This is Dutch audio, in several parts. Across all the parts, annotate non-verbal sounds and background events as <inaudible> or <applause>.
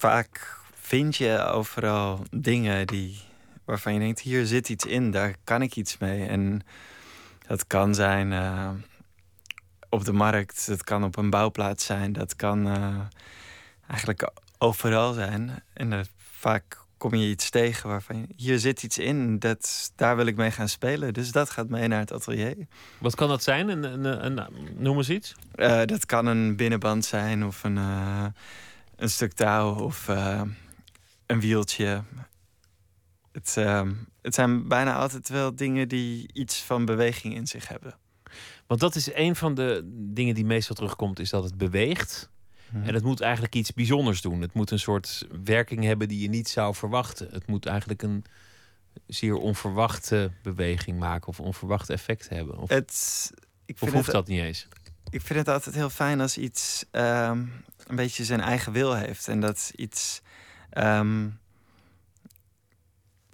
vaak vind je overal dingen die, waarvan je denkt: hier zit iets in, daar kan ik iets mee. En dat kan zijn uh, op de markt, dat kan op een bouwplaats zijn, dat kan uh, eigenlijk overal zijn. En vaak kom je iets tegen waarvan je, hier zit iets in, dat, daar wil ik mee gaan spelen. Dus dat gaat mee naar het atelier. Wat kan dat zijn? Een, een, een, noem eens iets. Uh, dat kan een binnenband zijn of een, een stuk touw of uh, een wieltje. Het, het zijn bijna altijd wel dingen die iets van beweging in zich hebben. Want dat is een van de dingen die meestal terugkomt, is dat het beweegt. Mhm. En het moet eigenlijk iets bijzonders doen. Het moet een soort werking hebben die je niet zou verwachten. Het moet eigenlijk een zeer onverwachte beweging maken of onverwachte effect hebben. Of, het, ik of hoeft dat niet eens? Ik vind het altijd heel fijn als iets um, een beetje zijn eigen wil heeft. En dat iets um,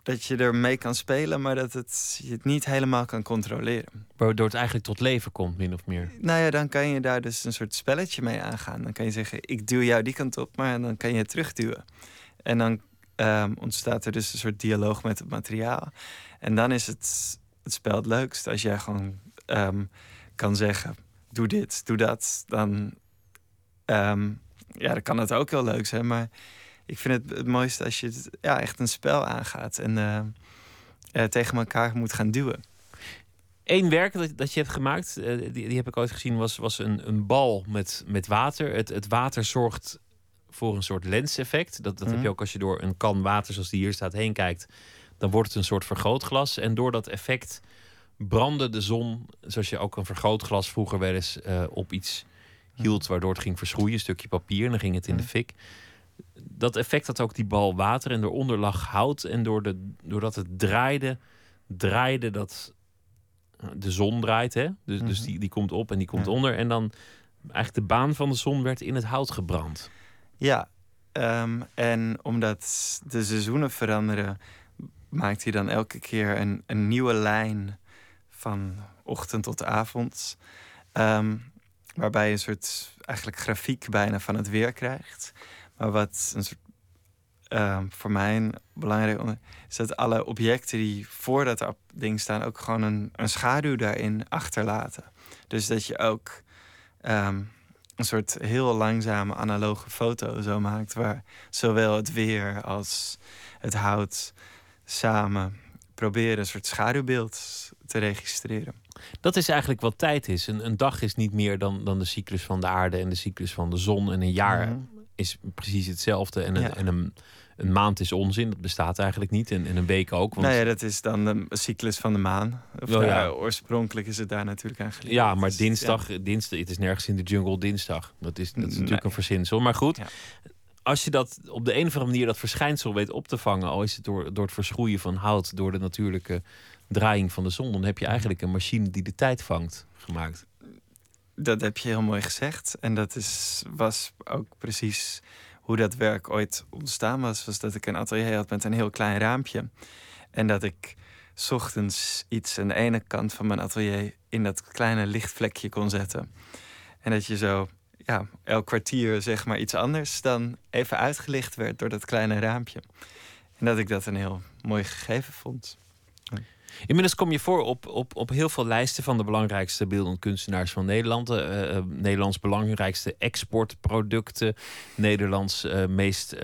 dat je ermee kan spelen, maar dat het, je het niet helemaal kan controleren. Waardoor het eigenlijk tot leven komt, min of meer. Nou ja, dan kan je daar dus een soort spelletje mee aangaan. Dan kan je zeggen, ik duw jou die kant op, maar dan kan je het terugduwen. En dan um, ontstaat er dus een soort dialoog met het materiaal. En dan is het, het spel het leukst als jij gewoon um, kan zeggen, doe dit, doe dat. Dan, um, ja, dan kan het ook heel leuk zijn, maar ik vind het het mooiste als je het, ja, echt een spel aangaat en uh, tegen elkaar moet gaan duwen. Eén werk dat, dat je hebt gemaakt, uh, die, die heb ik ooit gezien, was, was een, een bal met, met water. Het, het water zorgt voor een soort lenseffect. Dat, dat heb je mhm. ook als je door een kan water, zoals die hier staat, heen kijkt. Dan wordt het een soort vergrootglas. En door dat effect brandde de zon, zoals je ook een vergrootglas vroeger wel eens uh, op iets hield, waardoor het ging verschroeien, een stukje papier, en dan ging het in de fik dat effect had ook die bal water en eronder lag hout. En door de, doordat het draaide, draaide dat. De zon draait, hè? Dus, dus mhm. die, die komt op en die komt onder. En dan eigenlijk de baan van de zon werd in het hout gebrand. Ja, um, en omdat de seizoenen veranderen, maakt hij dan elke keer een, een nieuwe lijn van ochtend tot avond. Um, waarbij je een soort eigenlijk grafiek bijna van het weer krijgt. Maar wat een soort, uh, voor mij belangrijk is dat alle objecten die voor dat ding staan ook gewoon een, een schaduw daarin achterlaten. Dus dat je ook um, een soort heel langzame analoge foto zo maakt, waar zowel het weer als het hout samen proberen een soort schaduwbeeld te registreren. Dat is eigenlijk wat tijd is. Een, een dag is niet meer dan, dan de cyclus van de aarde en de cyclus van de zon. En een jaar mhm is precies hetzelfde. En, een, en een, een, maand is onzin, dat bestaat eigenlijk niet. En, en een week ook. Want... Nou ja, dat is dan de cyclus van de maan. Of oh, ja. oorspronkelijk is het daar natuurlijk eigenlijk. Ja, maar dinsdag, dinsdag, het is nergens in de jungle dinsdag. Dat is, dat is natuurlijk een verzinsel. Maar goed, als je dat op de een of andere manier dat verschijnsel weet op te vangen, al is het door, door het verschroeien van hout, door de natuurlijke draaiing van de zon, dan heb je eigenlijk een machine die de tijd vangt gemaakt. Dat heb je heel mooi gezegd. En dat is, was ook precies hoe dat werk ooit ontstaan was. Was dat ik een atelier had met een heel klein raampje. En dat ik ochtends iets aan de ene kant van mijn atelier in dat kleine lichtvlekje kon zetten. En dat je zo ja, elk kwartier zeg maar iets anders dan even uitgelicht werd door dat kleine raampje. En dat ik dat een heel mooi gegeven vond. Inmiddels kom je voor op, op, op heel veel lijsten van de belangrijkste beeldend kunstenaars van Nederland. Uh, Nederlands belangrijkste exportproducten. Nederlands uh, meest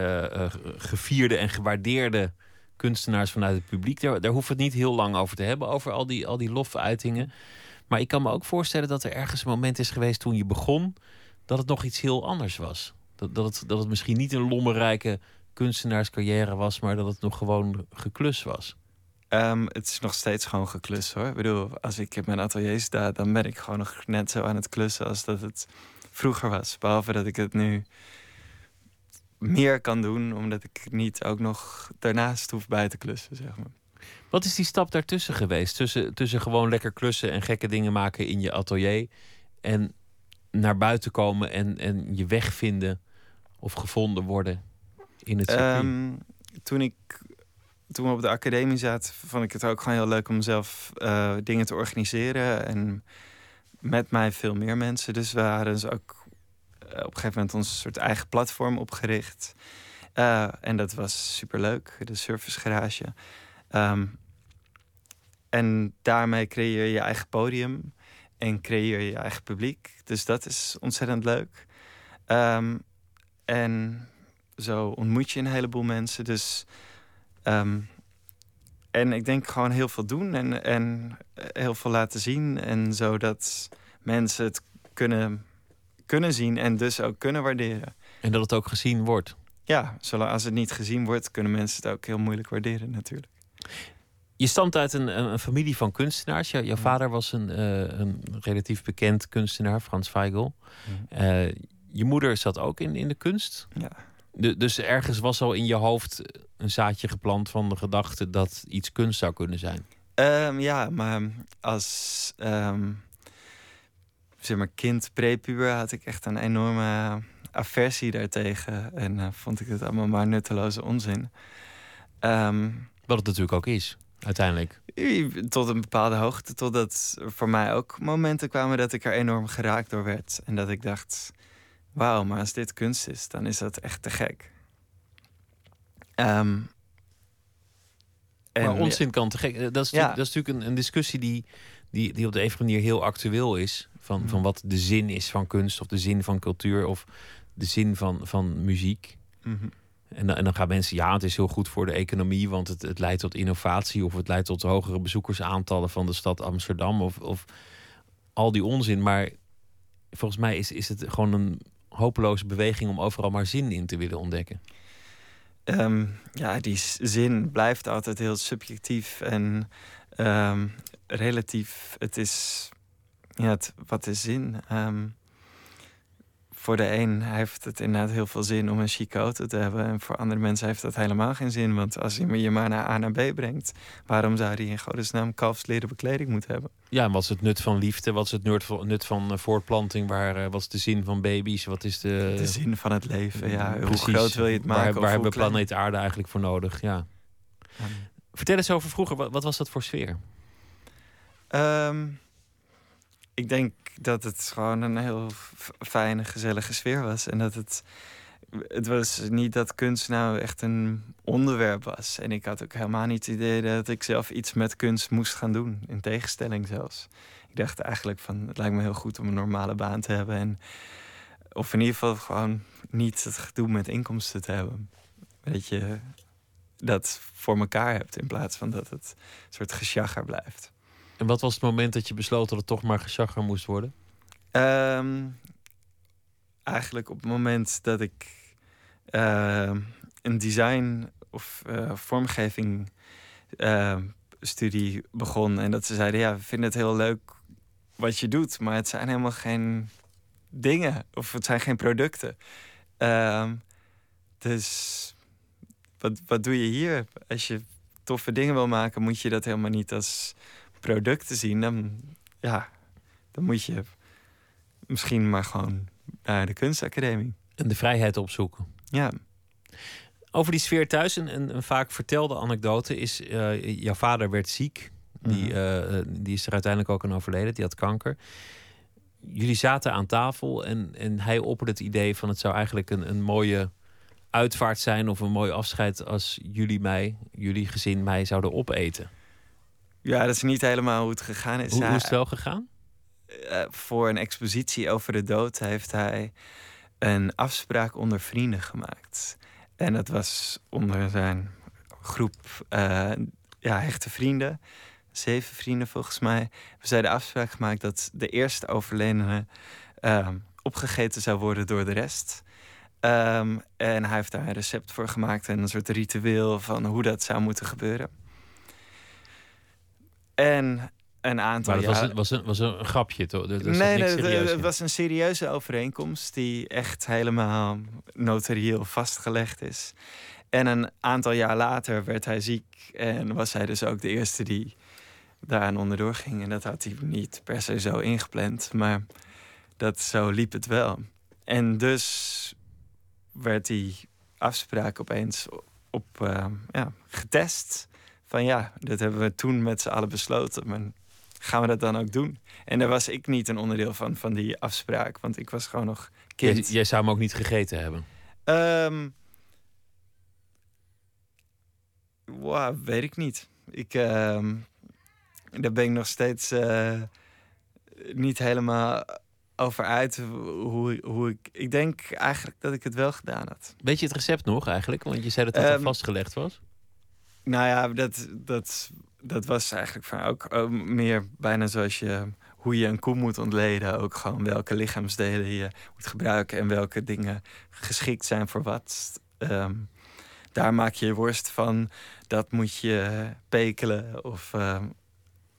gevierde en gewaardeerde kunstenaars vanuit het publiek. Daar, daar hoeven het niet heel lang over te hebben, over al die, al die lofuitingen. Maar ik kan me ook voorstellen dat er ergens een moment is geweest toen je begon, dat het nog iets heel anders was. Dat, dat, dat het misschien niet een lommerrijke kunstenaarscarrière was, maar dat het nog gewoon geklus was. Um, het is nog steeds gewoon geklus hoor. Ik bedoel, als ik in mijn atelier sta, dan ben ik gewoon nog net zo aan het klussen als dat het vroeger was. Behalve dat ik het nu meer kan doen, omdat ik niet ook nog daarnaast hoef bij te klussen, zeg maar. Wat is die stap daartussen geweest? Tussen, tussen gewoon lekker klussen en gekke dingen maken in je atelier en naar buiten komen en, en je weg vinden of gevonden worden in het circuit? Um, toen ik toen we op de academie zaten, vond ik het ook gewoon heel leuk om zelf uh, dingen te organiseren. En met mij veel meer mensen. Dus we hadden dus ook uh, op een gegeven moment ons soort eigen platform opgericht. en dat was superleuk, de Surface Garage. Ehm, en daarmee creëer je je eigen podium en creëer je je eigen publiek. Dus dat is ontzettend leuk. Ehm, en zo ontmoet je een heleboel mensen. Dus, ehm, en ik denk gewoon heel veel doen en, en heel veel laten zien. En zodat mensen het kunnen, kunnen zien en dus ook kunnen waarderen. En dat het ook gezien wordt. Ja, zolang als het niet gezien wordt, kunnen mensen het ook heel moeilijk waarderen natuurlijk. Je stamt uit een, een, familie van kunstenaars. jouw vader was een, uh, een relatief bekend kunstenaar, Frans Feigl. Uh, je moeder zat ook in, in de kunst. Ja. De, dus ergens was al in je hoofd een zaadje geplant van de gedachte dat iets kunst zou kunnen zijn. Um, ja, maar als um, zeg maar kind, prepuber, had ik echt een enorme aversie daartegen. En uh, vond ik het allemaal maar nutteloze onzin. Um, Wat het natuurlijk ook is, uiteindelijk. Tot een bepaalde hoogte. Totdat voor mij ook momenten kwamen dat ik er enorm geraakt door werd. En dat ik dacht wauw, maar als dit kunst is, dan is dat echt te gek. Um, en, maar onzin kan te gek. Dat is, ja. dat is natuurlijk een, een, discussie die, die, die op de een of andere manier heel actueel is. Van, mm. van wat de zin is van kunst, of de zin van cultuur, of de zin van, van muziek. Mm -hmm. en, dan, en dan gaan mensen, ja, het is heel goed voor de economie, want het, het leidt tot innovatie, of het leidt tot hogere bezoekersaantallen van de stad Amsterdam, of, of al die onzin. Maar volgens mij is, is het gewoon een hopeloze beweging om overal maar zin in te willen ontdekken? Ehm, ja, die zin blijft altijd heel subjectief en ehm, relatief. Het is, ja, wat is zin? Um, voor de een heeft het inderdaad heel veel zin om een chique auto te hebben. En voor andere mensen heeft dat helemaal geen zin. Want als je je maar naar A naar B brengt, waarom zou hij in godesnaam kalfsleren bekleding moeten hebben? Ja, en wat is het nut van liefde? Wat is het nut van, nut van eh, voortplanting? Waar, eh, wat is de zin van baby's? Wat is de... De zin van het leven, ja. Hoe groot wil je het maken? Waar, waar hebben we planeet Aarde eigenlijk voor nodig? Ja. Vertel eens over vroeger. Wat, wat was dat voor sfeer? Um, ik denk dat het gewoon een heel fijne, gezellige sfeer was. En dat het. Het was niet dat kunst nou echt een onderwerp was. En ik had ook helemaal niet het idee dat ik zelf iets met kunst moest gaan doen. In tegenstelling zelfs. Ik dacht eigenlijk van het lijkt me heel goed om een normale baan te hebben. En, of in ieder geval gewoon niet het gedoe met inkomsten te hebben. Dat je dat voor elkaar hebt in plaats van dat het een soort gesjagger blijft. En wat was het moment dat je besloot dat het toch maar gesjagger moest worden? Ehm, eigenlijk op het moment dat ik uh, een design of uh, vormgeving ehm, studie begon. En dat ze zeiden, ja, we vinden het heel leuk wat je doet, maar het zijn helemaal geen dingen of het zijn geen producten. dus wat, wat doe je hier? Als je toffe dingen wil maken, moet je dat helemaal niet als product te zien, dan, ja, dan moet je misschien maar gewoon naar de kunstacademie. En de vrijheid opzoeken. Ja. Over die sfeer thuis, een, een, vaak vertelde anekdote is: uh, jouw vader werd ziek. Die, mhm. eh, die is er uiteindelijk ook aan overleden. Die had kanker. Jullie zaten aan tafel en, en hij opperde het idee van het zou eigenlijk een, een mooie uitvaart zijn of een mooi afscheid als jullie mij, jullie gezin mij zouden opeten. Ja, dat is niet helemaal hoe het gegaan is. Hoe, hoe is het wel gegaan? Uh, voor een expositie over de dood heeft hij een afspraak onder vrienden gemaakt. En dat was onder zijn groep uh, ja, hechte vrienden. Zeven vrienden volgens mij. We zijn de afspraak gemaakt dat de eerste overledene uh, opgegeten zou worden door de rest. Um, en hij heeft daar een recept voor gemaakt en een soort ritueel van hoe dat zou moeten gebeuren. En een aantal maar het was, een, was, een, was een grapje, toch? nee, nee het was een serieuze overeenkomst die echt helemaal notarieel vastgelegd is. En een aantal jaar later werd hij ziek en was hij dus ook de eerste die daaraan onderdoor ging. En dat had hij niet per se zo ingepland, maar dat zo liep het wel. En dus werd die afspraak opeens op, uh, ja, getest van ja, dat hebben we toen met z'n allen besloten. Maar gaan we dat dan ook doen? En daar was ik niet een onderdeel van, van die afspraak. Want ik was gewoon nog kind. Jij, jij zou hem ook niet gegeten hebben? Um, wow, weet ik niet. Ik, ehm, daar ben ik nog steeds eh, niet helemaal over uit hoe, hoe ik... Ik denk eigenlijk dat ik het wel gedaan had. Weet je het recept nog eigenlijk? Want je zei dat het al Ehm, vastgelegd was. Nou ja, dat, dat, dat was eigenlijk van ook eh, meer bijna zoals je hoe je een koe moet ontleden. Ook gewoon welke lichaamsdelen je moet gebruiken en welke dingen geschikt zijn voor wat. Ehm, daar maak je je worst van. Dat moet je pekelen. Of ehm,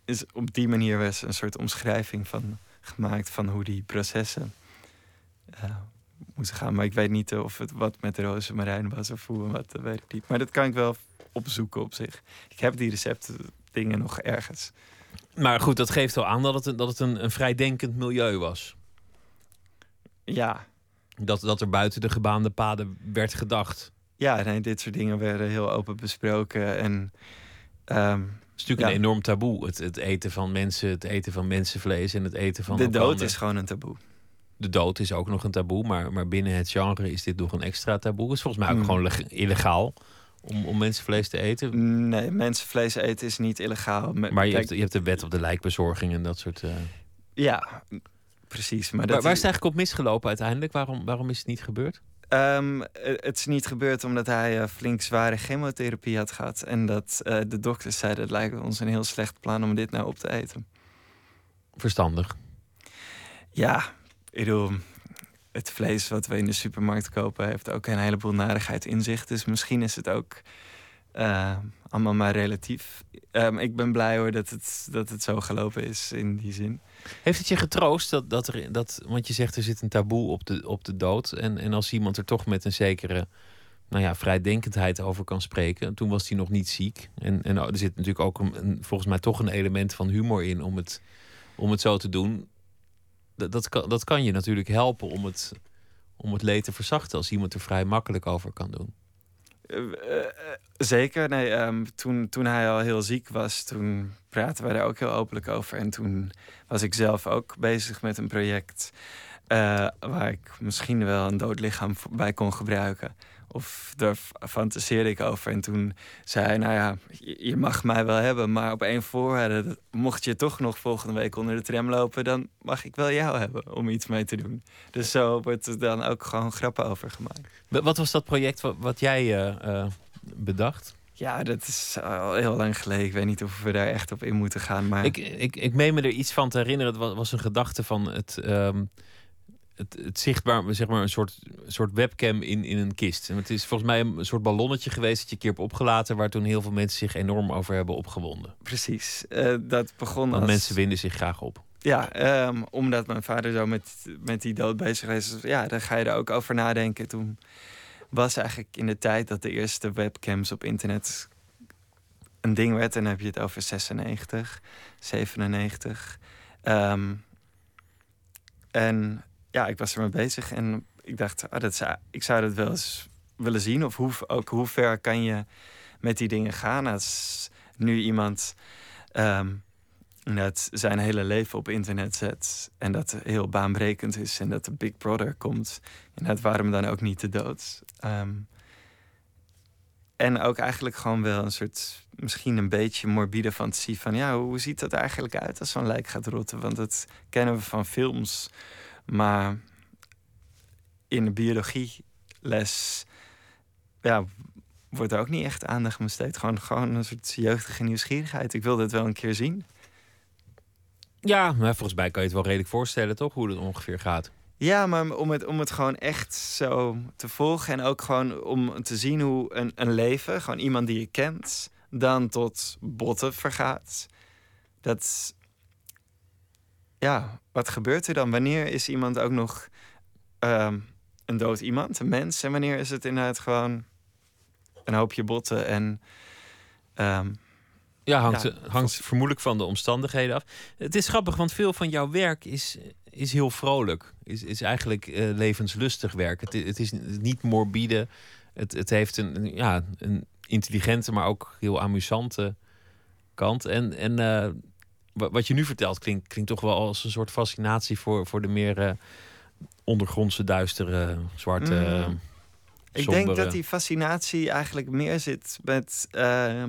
is op die manier was een soort omschrijving van gemaakt van hoe die processen moeten gaan. Maar ik weet niet of het wat met rozemarijn was of hoe wat, weet ik niet. Maar dat kan ik wel opzoeken op zich. Ik heb die recepten dingen nog ergens. Maar goed, dat geeft wel aan dat het, een- dat het een, een vrijdenkend milieu was. Ja, Dat, dat er buiten de gebaande paden werd gedacht. ja nee, dit soort dingen werden heel open besproken. En ehm, Het is natuurlijk Ja. een enorm taboe. Het, het eten van mensen, het eten van mensenvlees en het eten van. de dood is gewoon een taboe. De dood is ook nog een taboe, maar, maar binnen het genre is dit nog een extra taboe. Het is volgens mij ook Mm. gewoon leg- illegaal om, om mensenvlees te eten. Nee, mensenvlees eten is niet illegaal. Maar je kijk, hebt, je hebt de wet op de lijkbezorging en dat soort. eh. Ja, precies. Maar Waar, dat waar is het eigenlijk op misgelopen uiteindelijk? Waarom, waarom is het niet gebeurd? Ehm, eh, het is niet gebeurd omdat hij eh, flink zware chemotherapie had gehad. En dat de dokters zeiden: het lijkt ons een heel slecht plan om dit nou op te eten. Verstandig. Ja, ik bedoel, het vlees wat we in de supermarkt kopen heeft ook een heleboel narigheid in zich. Dus misschien is het ook eh, allemaal maar relatief. Ehm, ik ben blij hoor dat het, dat het zo gelopen is in die zin. Heeft het je getroost dat, dat er, dat, want je zegt er zit een taboe op de, op de dood. En, en als iemand er toch met een zekere nou ja, vrijdenkendheid over kan spreken. Toen was hij nog niet ziek. En, en er zit natuurlijk ook een- volgens mij toch een element van humor in om het, om het zo te doen. Dat, dat, kan, dat kan je natuurlijk helpen om het, om het leed te verzachten. Als iemand er vrij makkelijk over kan doen. Eh, eh, zeker. Nee, ehm, toen, toen hij al heel ziek was, toen praten we daar ook heel openlijk over. En toen was ik zelf ook bezig met een project eh, waar ik misschien wel een dood lichaam bij kon gebruiken. Of daar fantaseerde ik over. En toen zei hij, nou ja, je, mag mij wel hebben, maar op één voorwaarde. dat- Mocht je toch nog volgende week onder de tram lopen, dan mag ik wel jou hebben om iets mee te doen. Dus zo wordt er dan ook gewoon grappen over gemaakt. Wa- Wat was dat project wat, jij eh, eh, bedacht? Ja, dat is al heel lang geleden. Ik weet niet of we daar echt op in moeten gaan. Maar Ik, ik, ik meen me er iets van te herinneren. Het wa- was een gedachte van het, ehm, het, het zichtbaar, zeg maar, een soort, soort webcam in, in een kist. En het is volgens mij een soort ballonnetje geweest dat je een keer hebt opgelaten, waar toen heel veel mensen zich enorm over hebben opgewonden. precies, eh, dat begon Want als... mensen winden zich graag op. Ja, ehm, omdat mijn vader zo met, met die dood bezig is. Ja, dan ga je er ook over nadenken. Toen was eigenlijk in de tijd dat de eerste webcams op internet een ding werd. En dan heb je het over 96, 97. Ehm, en ja, ik was ermee bezig en ik dacht, ah, dat zou, ik zou dat wel eens willen zien. Of hoe, ook hoe ver kan je met die dingen gaan als nu iemand ehm, dat zijn hele leven op internet zet en dat heel baanbrekend is en dat de Big Brother komt. En dat waarom dan ook niet de dood. Ehm, en ook eigenlijk gewoon wel een soort, misschien een beetje morbide fantasie van, ja, hoe ziet dat eigenlijk uit als zo'n lijk gaat rotten? Want dat kennen we van films, maar in de biologieles, ja, wordt er ook niet echt aandacht aan besteed. Gewoon, gewoon een soort jeugdige nieuwsgierigheid. Ik wil dit wel een keer zien. Ja, maar volgens mij kan je het wel redelijk voorstellen, toch? Hoe dat ongeveer gaat. Ja, maar om het, om het gewoon echt zo te volgen. En ook gewoon om te zien hoe een, een leven, gewoon iemand die je kent, dan tot botten vergaat. Dat. Ja, wat gebeurt er dan? Wanneer is iemand ook nog ehm, een dood iemand, een mens? En wanneer is het inderdaad gewoon een hoopje botten en. ehm, Ja, hangt, Ja, hangt vermoedelijk van de omstandigheden af. Het is grappig, want veel van jouw werk is, is heel vrolijk. Is, is eigenlijk eh, levenslustig werk. Het, het is niet morbide. Het, het heeft een, ja, een intelligente, maar ook heel amusante kant. En, en eh, wat je nu vertelt klinkt, klinkt toch wel als een soort fascinatie voor, voor de meer eh, ondergrondse, duistere, zwarte... Mm. eh, Ik denk dat die fascinatie eigenlijk meer zit met. Uh,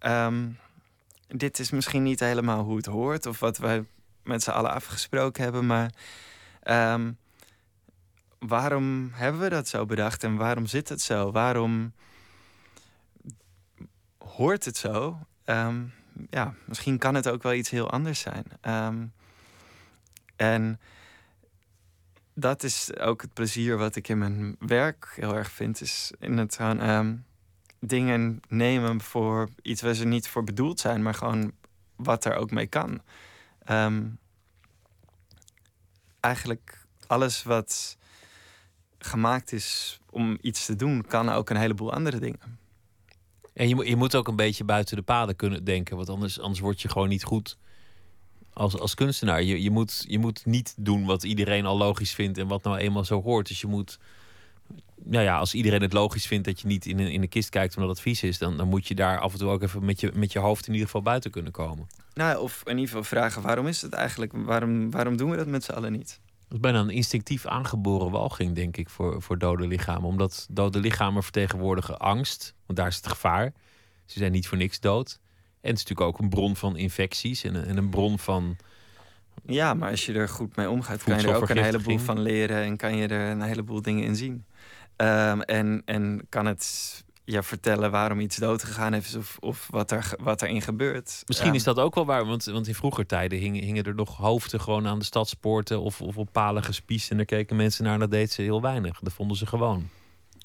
um, dit is misschien niet helemaal hoe het hoort of wat wij met z'n allen afgesproken hebben, maar. Um, waarom hebben we dat zo bedacht en waarom zit het zo? Waarom hoort het zo? Um, ja, misschien kan het ook wel iets heel anders zijn. Um, en dat is ook het plezier wat ik in mijn werk heel erg vind. Is in het gewoon um, dingen nemen voor iets waar ze niet voor bedoeld zijn, maar gewoon wat er ook mee kan. Um, eigenlijk alles wat gemaakt is om iets te doen, kan ook een heleboel andere dingen. En je, je moet ook een beetje buiten de paden kunnen denken, want anders, anders word je gewoon niet goed als, als kunstenaar. Je, je, moet, je moet niet doen wat iedereen al logisch vindt en wat nou eenmaal zo hoort. Dus je moet, nou ja, als iedereen het logisch vindt dat je niet in een, in de kist kijkt omdat het vies is, dan, dan moet je daar af en toe ook even met je, met je hoofd in ieder geval buiten kunnen komen. Nou, of in ieder geval vragen: waarom is het eigenlijk? Waarom, waarom doen we dat met z'n allen niet? Dat is bijna een instinctief aangeboren walging, denk ik, voor, voor dode lichamen. Omdat dode lichamen vertegenwoordigen angst, want daar is het gevaar. Ze zijn niet voor niks dood. En het is natuurlijk ook een bron van infecties en een, en een bron van. Ja, maar als je er goed mee omgaat, kan je er ook een heleboel van leren en kan je er een heleboel dingen in zien. Um, en, en kan het ja, vertellen waarom iets dood gegaan is of, of wat, er, wat erin gebeurt. Misschien is dat ook wel waar, want, want in vroeger tijden hingen, hingen er nog hoofden gewoon aan de stadspoorten of, of op palen gespiest en daar keken mensen naar en dat deed ze heel weinig. Dat vonden ze gewoon.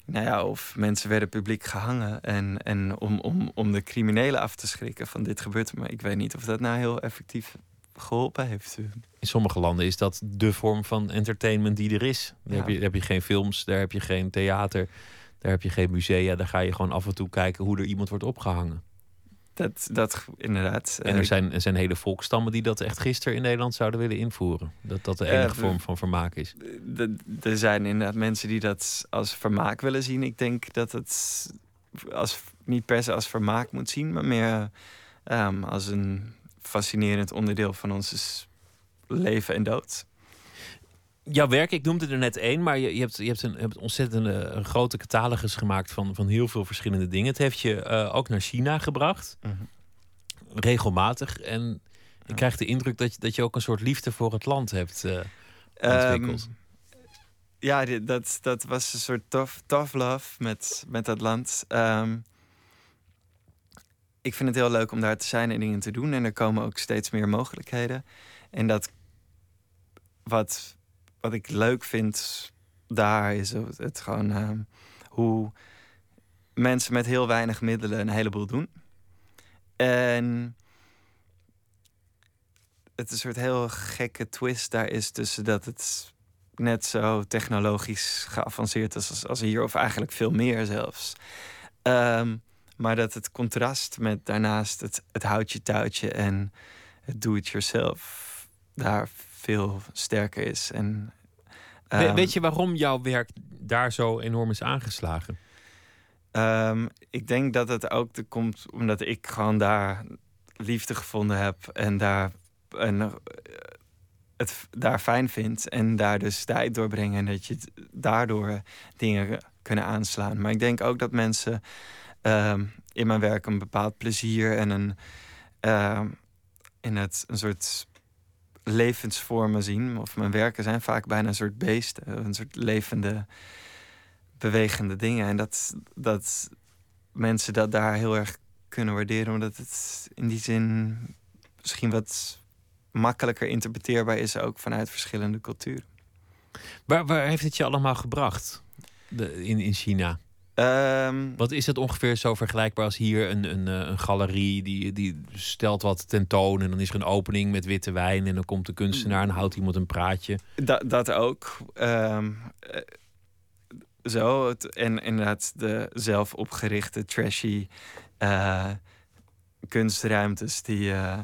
Nou ja, of mensen werden publiek gehangen en, en om, om, om de criminelen af te schrikken van dit gebeurt maar ik weet niet of dat nou heel effectief geholpen heeft. In sommige landen is dat de vorm van entertainment die er is. Daar, heb, je, daar heb je geen films, daar heb je geen theater. Daar heb je geen musea, daar ga je gewoon af en toe kijken hoe er iemand wordt opgehangen. Dat, dat inderdaad. En er zijn, er zijn hele volkstammen die dat echt gisteren in Nederland zouden willen invoeren. Dat dat de enige uh, vorm van vermaak is. Er zijn inderdaad mensen die dat als vermaak willen zien. Ik denk dat het als, niet per se als vermaak moet zien, maar meer um, als een fascinerend onderdeel van ons leven en dood jouw werk, ik noemde er net één, maar je, je, hebt, je hebt een, hebt ontzettend een, grote catalogus gemaakt van, van heel veel verschillende dingen. Het heeft je uh, ook naar China gebracht, mm -hmm. regelmatig. En ik krijg de indruk dat je, dat je ook een soort liefde voor het land hebt uh, ontwikkeld. Um, ja, dat, dat was een soort tough, tough love met, met dat land. Um, ik vind het heel leuk om daar te zijn en dingen te doen. En er komen ook steeds meer mogelijkheden. En dat wat wat ik leuk vind daar is het, het gewoon uh, hoe mensen met heel weinig middelen een heleboel doen. En het een soort heel gekke twist daar is tussen dat het net zo technologisch geavanceerd is als, als hier, of eigenlijk veel meer zelfs. Um, maar dat het contrast met daarnaast het, het houtje touwtje en het do-it-yourself daar veel sterker is. En, um, Weet je waarom jouw werk daar zo enorm is aangeslagen? Um, ik denk dat het ook de komt omdat ik gewoon daar liefde gevonden heb en daar en, uh, het daar fijn vind en daar dus tijd doorbrengen en dat je daardoor dingen kunnen aanslaan. Maar ik denk ook dat mensen um, in mijn werk een bepaald plezier en een in het een soort levensvormen zien. Of mijn werken zijn vaak bijna een soort beesten. Een soort levende, bewegende dingen. En dat, dat mensen dat daar heel erg kunnen waarderen. Omdat het in die zin misschien wat makkelijker interpreteerbaar is. Ook vanuit verschillende culturen. Waar, waar heeft het je allemaal gebracht de, in, in China? Um, wat is het ongeveer zo vergelijkbaar als hier een, een, eh, een galerie die, die stelt wat tentoon en dan is er een opening met witte wijn en dan komt de kunstenaar en houdt iemand een praatje. Dat, dat ook. Um, zo. Het, en inderdaad de zelf opgerichte trashy uh, kunstruimtes die uh,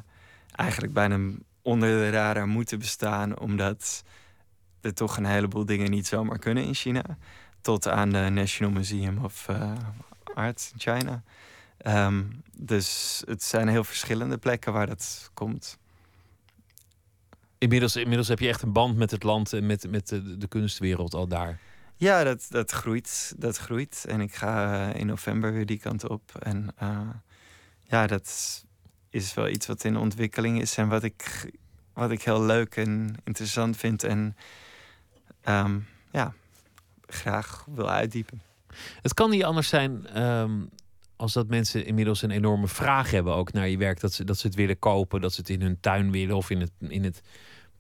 eigenlijk bijna onder de radar moeten bestaan omdat er toch een heleboel dingen niet zomaar kunnen in China tot aan de National Museum of uh, Art in China. Um, dus het zijn heel verschillende plekken waar dat komt. Inmiddels, inmiddels heb je echt een band met het land en met, met de, de kunstwereld al daar. Ja, dat, dat groeit. Dat groeit. En ik ga in november weer die kant op. En ja, dat is wel iets wat in ontwikkeling is en wat ik, wat ik heel leuk en interessant vind. En ehm, ja, graag wil uitdiepen. Het kan niet anders zijn ehm, als dat mensen inmiddels een enorme vraag hebben ook naar je werk. Dat ze, dat ze het willen kopen, dat ze het in hun tuin willen of in het, in het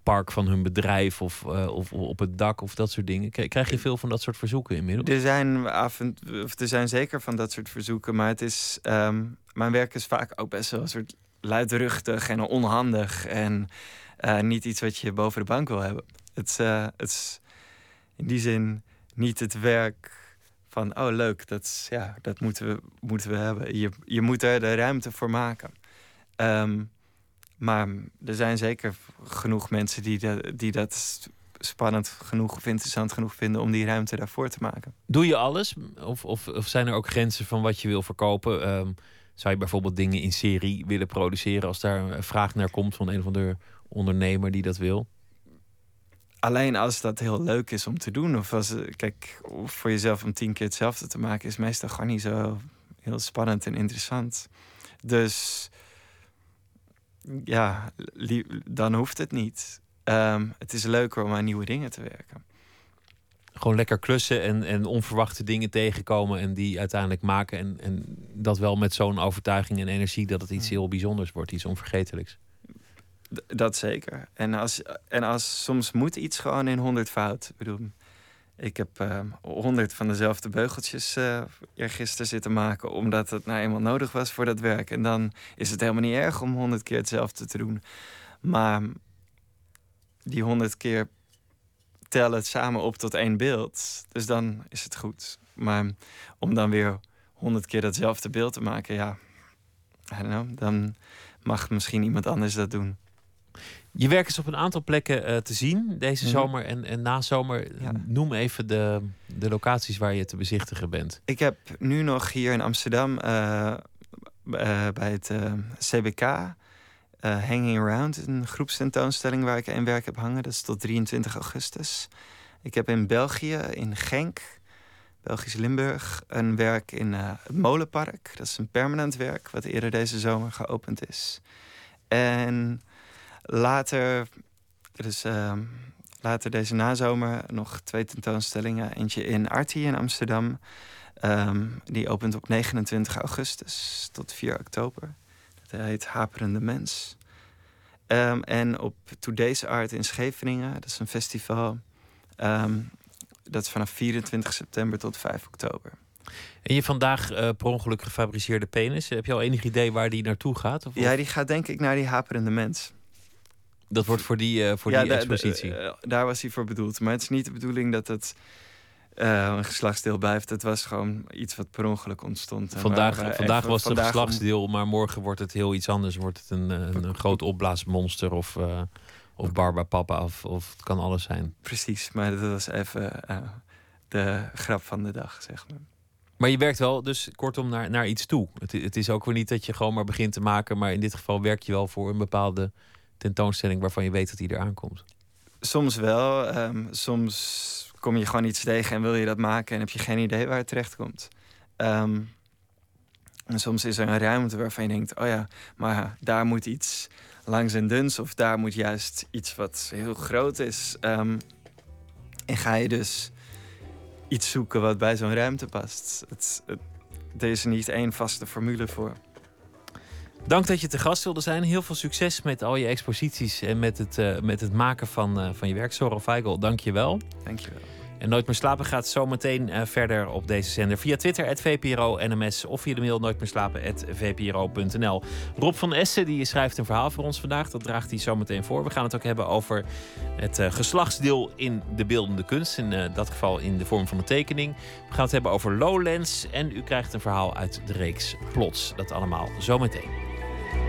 park van hun bedrijf of, uh, of op het dak of dat soort dingen. Krijg je veel van dat soort verzoeken inmiddels? Er zijn, af en, of er zijn zeker van dat soort verzoeken, maar het is, um, mijn werk is vaak ook best wel een soort luidruchtig en onhandig en uh, niet iets wat je boven de bank wil hebben. Het, uh, het is in die zin niet het werk van, oh leuk, dat, ja, dat moeten, we, moeten we hebben. Je, je moet er de ruimte voor maken. Um, maar er zijn zeker genoeg mensen die, die dat spannend genoeg of interessant genoeg vinden om die ruimte daarvoor te maken. Doe je alles? Of, of, of zijn er ook grenzen van wat je wil verkopen? Um, zou je bijvoorbeeld dingen in serie willen produceren als daar een vraag naar komt van een of andere ondernemer die dat wil? Alleen als dat heel leuk is om te doen. Of als, kijk, voor jezelf om tien keer hetzelfde te maken is meestal gewoon niet zo heel spannend en interessant. Dus ja, dan hoeft het niet. Um, het is leuker om aan nieuwe dingen te werken. Gewoon lekker klussen en, en onverwachte dingen tegenkomen en die uiteindelijk maken. En, en dat wel met zo'n overtuiging en energie dat het iets heel bijzonders wordt, iets onvergetelijks. Dat zeker. En als, en als soms moet iets gewoon in honderd fout. Ik bedoel, ik heb uh, honderd van dezelfde beugeltjes uh, gisteren zitten maken, omdat het nou eenmaal nodig was voor dat werk. En dan is het helemaal niet erg om honderd keer hetzelfde te doen. Maar die honderd keer tellen het samen op tot één beeld. Dus dan is het goed. Maar om dan weer honderd keer datzelfde beeld te maken, ja, I don't know, dan mag misschien iemand anders dat doen. Je werk is op een aantal plekken uh, te zien deze mhm. zomer en, en na zomer. Noem even de, de locaties waar je te bezichtigen bent. Ik heb nu nog hier in Amsterdam uh, uh, bij het CBK Hanging Around, een groepstentoonstelling waar ik een werk heb hangen. Dat is tot 23 augustus. Ik heb in België, in Genk, Belgisch Limburg, een werk in het Molenpark. Dat is een permanent werk wat eerder deze zomer geopend is. En Later, dus, uh, later deze nazomer nog twee tentoonstellingen. Eentje in Artie in Amsterdam. Um, die opent op 29 augustus tot 4 oktober. Dat heet Haperende Mens. Um, en op Today's Art in Scheveningen. Dat is een festival. Um, dat is vanaf 24 september tot 5 oktober. En je vandaag uh, per ongeluk gefabriceerde penis. Heb je al enig idee waar die naartoe gaat? Of ja, die gaat denk ik naar die haperende mens. Dat wordt voor die, uh, voor die expositie. Eh, daar was hij voor bedoeld. Maar het is niet de bedoeling dat het uh, een geslachtsdeel blijft. Het was gewoon iets wat per ongeluk ontstond. Vandaag, vandaag was het een geslachtsdeel, maar morgen wordt het heel iets anders. Wordt het een, een, een groot opblaasmonster of, uh, of Barbapapa of, of het kan alles zijn. Precies, maar dat was even de grap van de dag, zeg maar. Maar je werkt wel dus kortom naar, naar iets toe. Het, het is ook weer niet dat je gewoon maar begint te maken, maar in dit geval werk je wel voor een bepaalde tentoonstelling waarvan je weet dat die eraan komt? Soms wel. Ehm, soms kom je gewoon iets tegen en wil je dat maken en heb je geen idee waar het terecht komt. Ehm, en soms is er een ruimte waarvan je denkt: oh ja, maar daar moet iets langs en duns, of daar moet juist iets wat heel groot is. Um, en ga je dus iets zoeken wat bij zo'n ruimte past. Het, het, er is niet één vaste formule voor. Dank dat je te gast wilde zijn. Heel veel succes met al je exposities en met het, uh, met het maken van, uh, van je werk. Soral Feigl, dank je wel. Dank je wel. En Nooit meer slapen gaat zometeen uh, verder op deze zender. Via Twitter, at VPRO NMS. Of via de mail nooit meer slapen, at VPRO.nl. Rob van Essen die schrijft een verhaal voor ons vandaag. Dat draagt hij zometeen voor. We gaan het ook hebben over het uh, geslachtsdeel in de beeldende kunst. In uh, dat geval in de vorm van een tekening. We gaan het hebben over Lowlands. En u krijgt een verhaal uit de reeks Plots. Dat allemaal zometeen.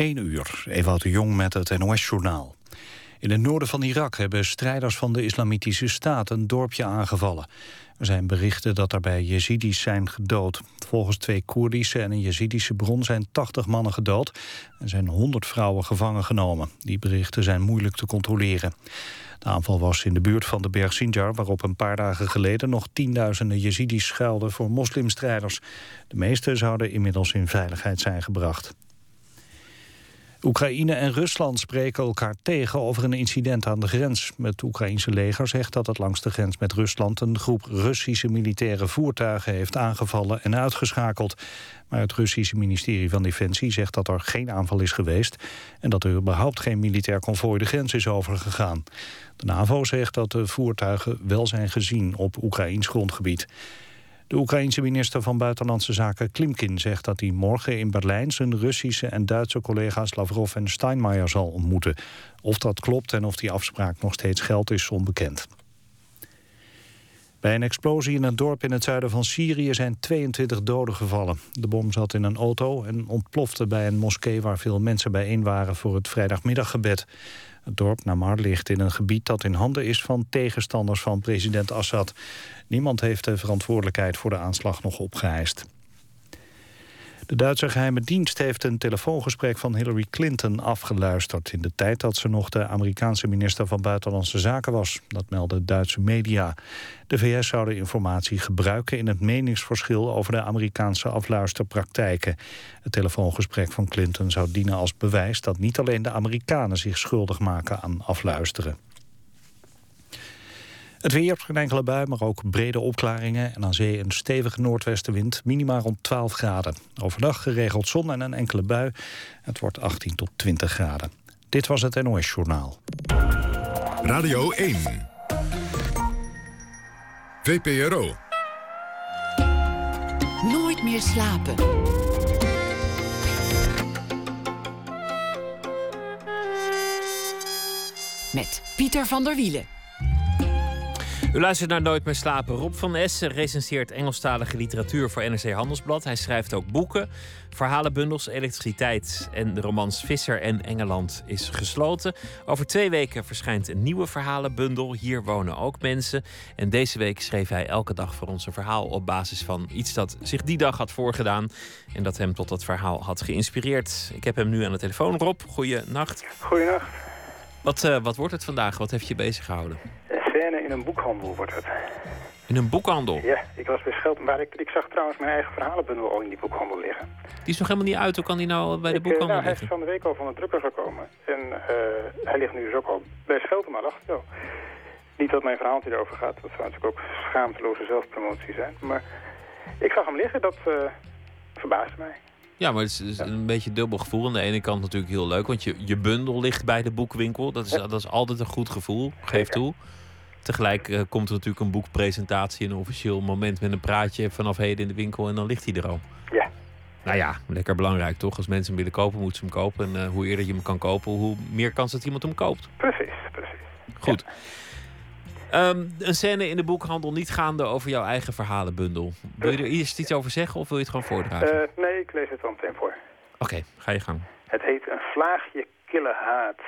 1 uur, Ewout de Jong met het NOS-journaal. In het noorden van Irak hebben strijders van de Islamitische Staat een dorpje aangevallen. Er zijn berichten dat daarbij Jezidis zijn gedood. Volgens twee Koerdische en een Jezidische bron zijn 80 mannen gedood... en zijn 100 vrouwen gevangen genomen. Die berichten zijn moeilijk te controleren. De aanval was in de buurt van de berg Sinjar... waarop een paar dagen geleden nog tienduizenden Jezidis schuilden voor moslimstrijders. De meeste zouden inmiddels in veiligheid zijn gebracht. Oekraïne en Rusland spreken elkaar tegen over een incident aan de grens. Het Oekraïense leger zegt dat het langs de grens met Rusland... een groep Russische militaire voertuigen heeft aangevallen en uitgeschakeld. Maar het Russische ministerie van Defensie zegt dat er geen aanval is geweest... en dat er überhaupt geen militair konvooi de grens is overgegaan. De NAVO zegt dat de voertuigen wel zijn gezien op Oekraïns grondgebied. De Oekraïense minister van Buitenlandse Zaken Klimkin zegt dat hij morgen in Berlijn zijn Russische en Duitse collega's Lavrov en Steinmeier zal ontmoeten. Of dat klopt en of die afspraak nog steeds geldt is onbekend. Bij een explosie in een dorp in het zuiden van Syrië zijn 22 doden gevallen. De bom zat in een auto en ontplofte bij een moskee waar veel mensen bijeen waren voor het vrijdagmiddaggebed. Het dorp Namar ligt in een gebied dat in handen is van tegenstanders van president Assad. Niemand heeft de verantwoordelijkheid voor de aanslag nog opgeëist. De Duitse geheime dienst heeft een telefoongesprek van Hillary Clinton afgeluisterd... in de tijd dat ze nog de Amerikaanse minister van Buitenlandse Zaken was. Dat melden Duitse media. De VS zou de informatie gebruiken in het meningsverschil... over de Amerikaanse afluisterpraktijken. Het telefoongesprek van Clinton zou dienen als bewijs... dat niet alleen de Amerikanen zich schuldig maken aan afluisteren. Het weer, geen enkele bui, maar ook brede opklaringen... en aan zee een stevige noordwestenwind, minima rond 12 graden. Overdag geregeld zon en een enkele bui. Het wordt 18 tot 20 graden. Dit was het NOS Journaal. Radio 1. VPRO. Nooit meer slapen. Met Pieter van der Wielen. U luistert naar Nooit meer slapen. Rob van Essen recenseert Engelstalige literatuur voor NRC Handelsblad. Hij schrijft ook boeken, verhalenbundels, elektriciteit en de romans Visser en Engeland is gesloten. Over twee weken verschijnt een nieuwe verhalenbundel. Hier wonen ook mensen. En deze week schreef hij elke dag voor ons een verhaal op basis van iets dat zich die dag had voorgedaan. En dat hem tot dat verhaal had geïnspireerd. Ik heb hem nu aan de telefoon. Rob, goeienacht. Goeienacht. Wat, uh, wat wordt het vandaag? Wat heeft je bezig gehouden? In een boekhandel wordt het. In een boekhandel? Ja, ik was bij Schelpen, maar ik, ik zag trouwens mijn eigen verhalenbundel al in die boekhandel liggen. Die is nog helemaal niet uit, hoe kan die nou bij de ik, boekhandel nou, liggen? Hij is van de week al van de drukker gekomen. En uh, hij ligt nu dus ook al bij Schelpen, maar dacht wel. Niet dat mijn verhaaltje erover gaat, dat zou natuurlijk ook schaamteloze zelfpromotie zijn. Maar ik zag hem liggen, dat uh, verbaasde mij. Ja, maar het is, ja. een beetje dubbel gevoel. Aan de ene kant natuurlijk heel leuk, want je, je bundel ligt bij de boekwinkel. Dat is, ja. dat is altijd een goed gevoel, geef toe. Tegelijk uh, komt er natuurlijk een boekpresentatie, een officieel moment met een praatje vanaf heden in de winkel en dan ligt hij er al. Ja. Nou ja, lekker belangrijk toch? Als mensen hem willen kopen, moeten ze hem kopen. En uh, hoe eerder je hem kan kopen, hoe meer kans dat iemand hem koopt. Precies, precies. Goed. Ja. Um, een scène in de boekhandel niet gaande over jouw eigen verhalenbundel. Wil je er eerst iets over zeggen of wil je het gewoon voordragen? Uh, nee, ik lees het al meteen voor. Oké, okay, ga je gang. Het heet Een vlaagje kille haat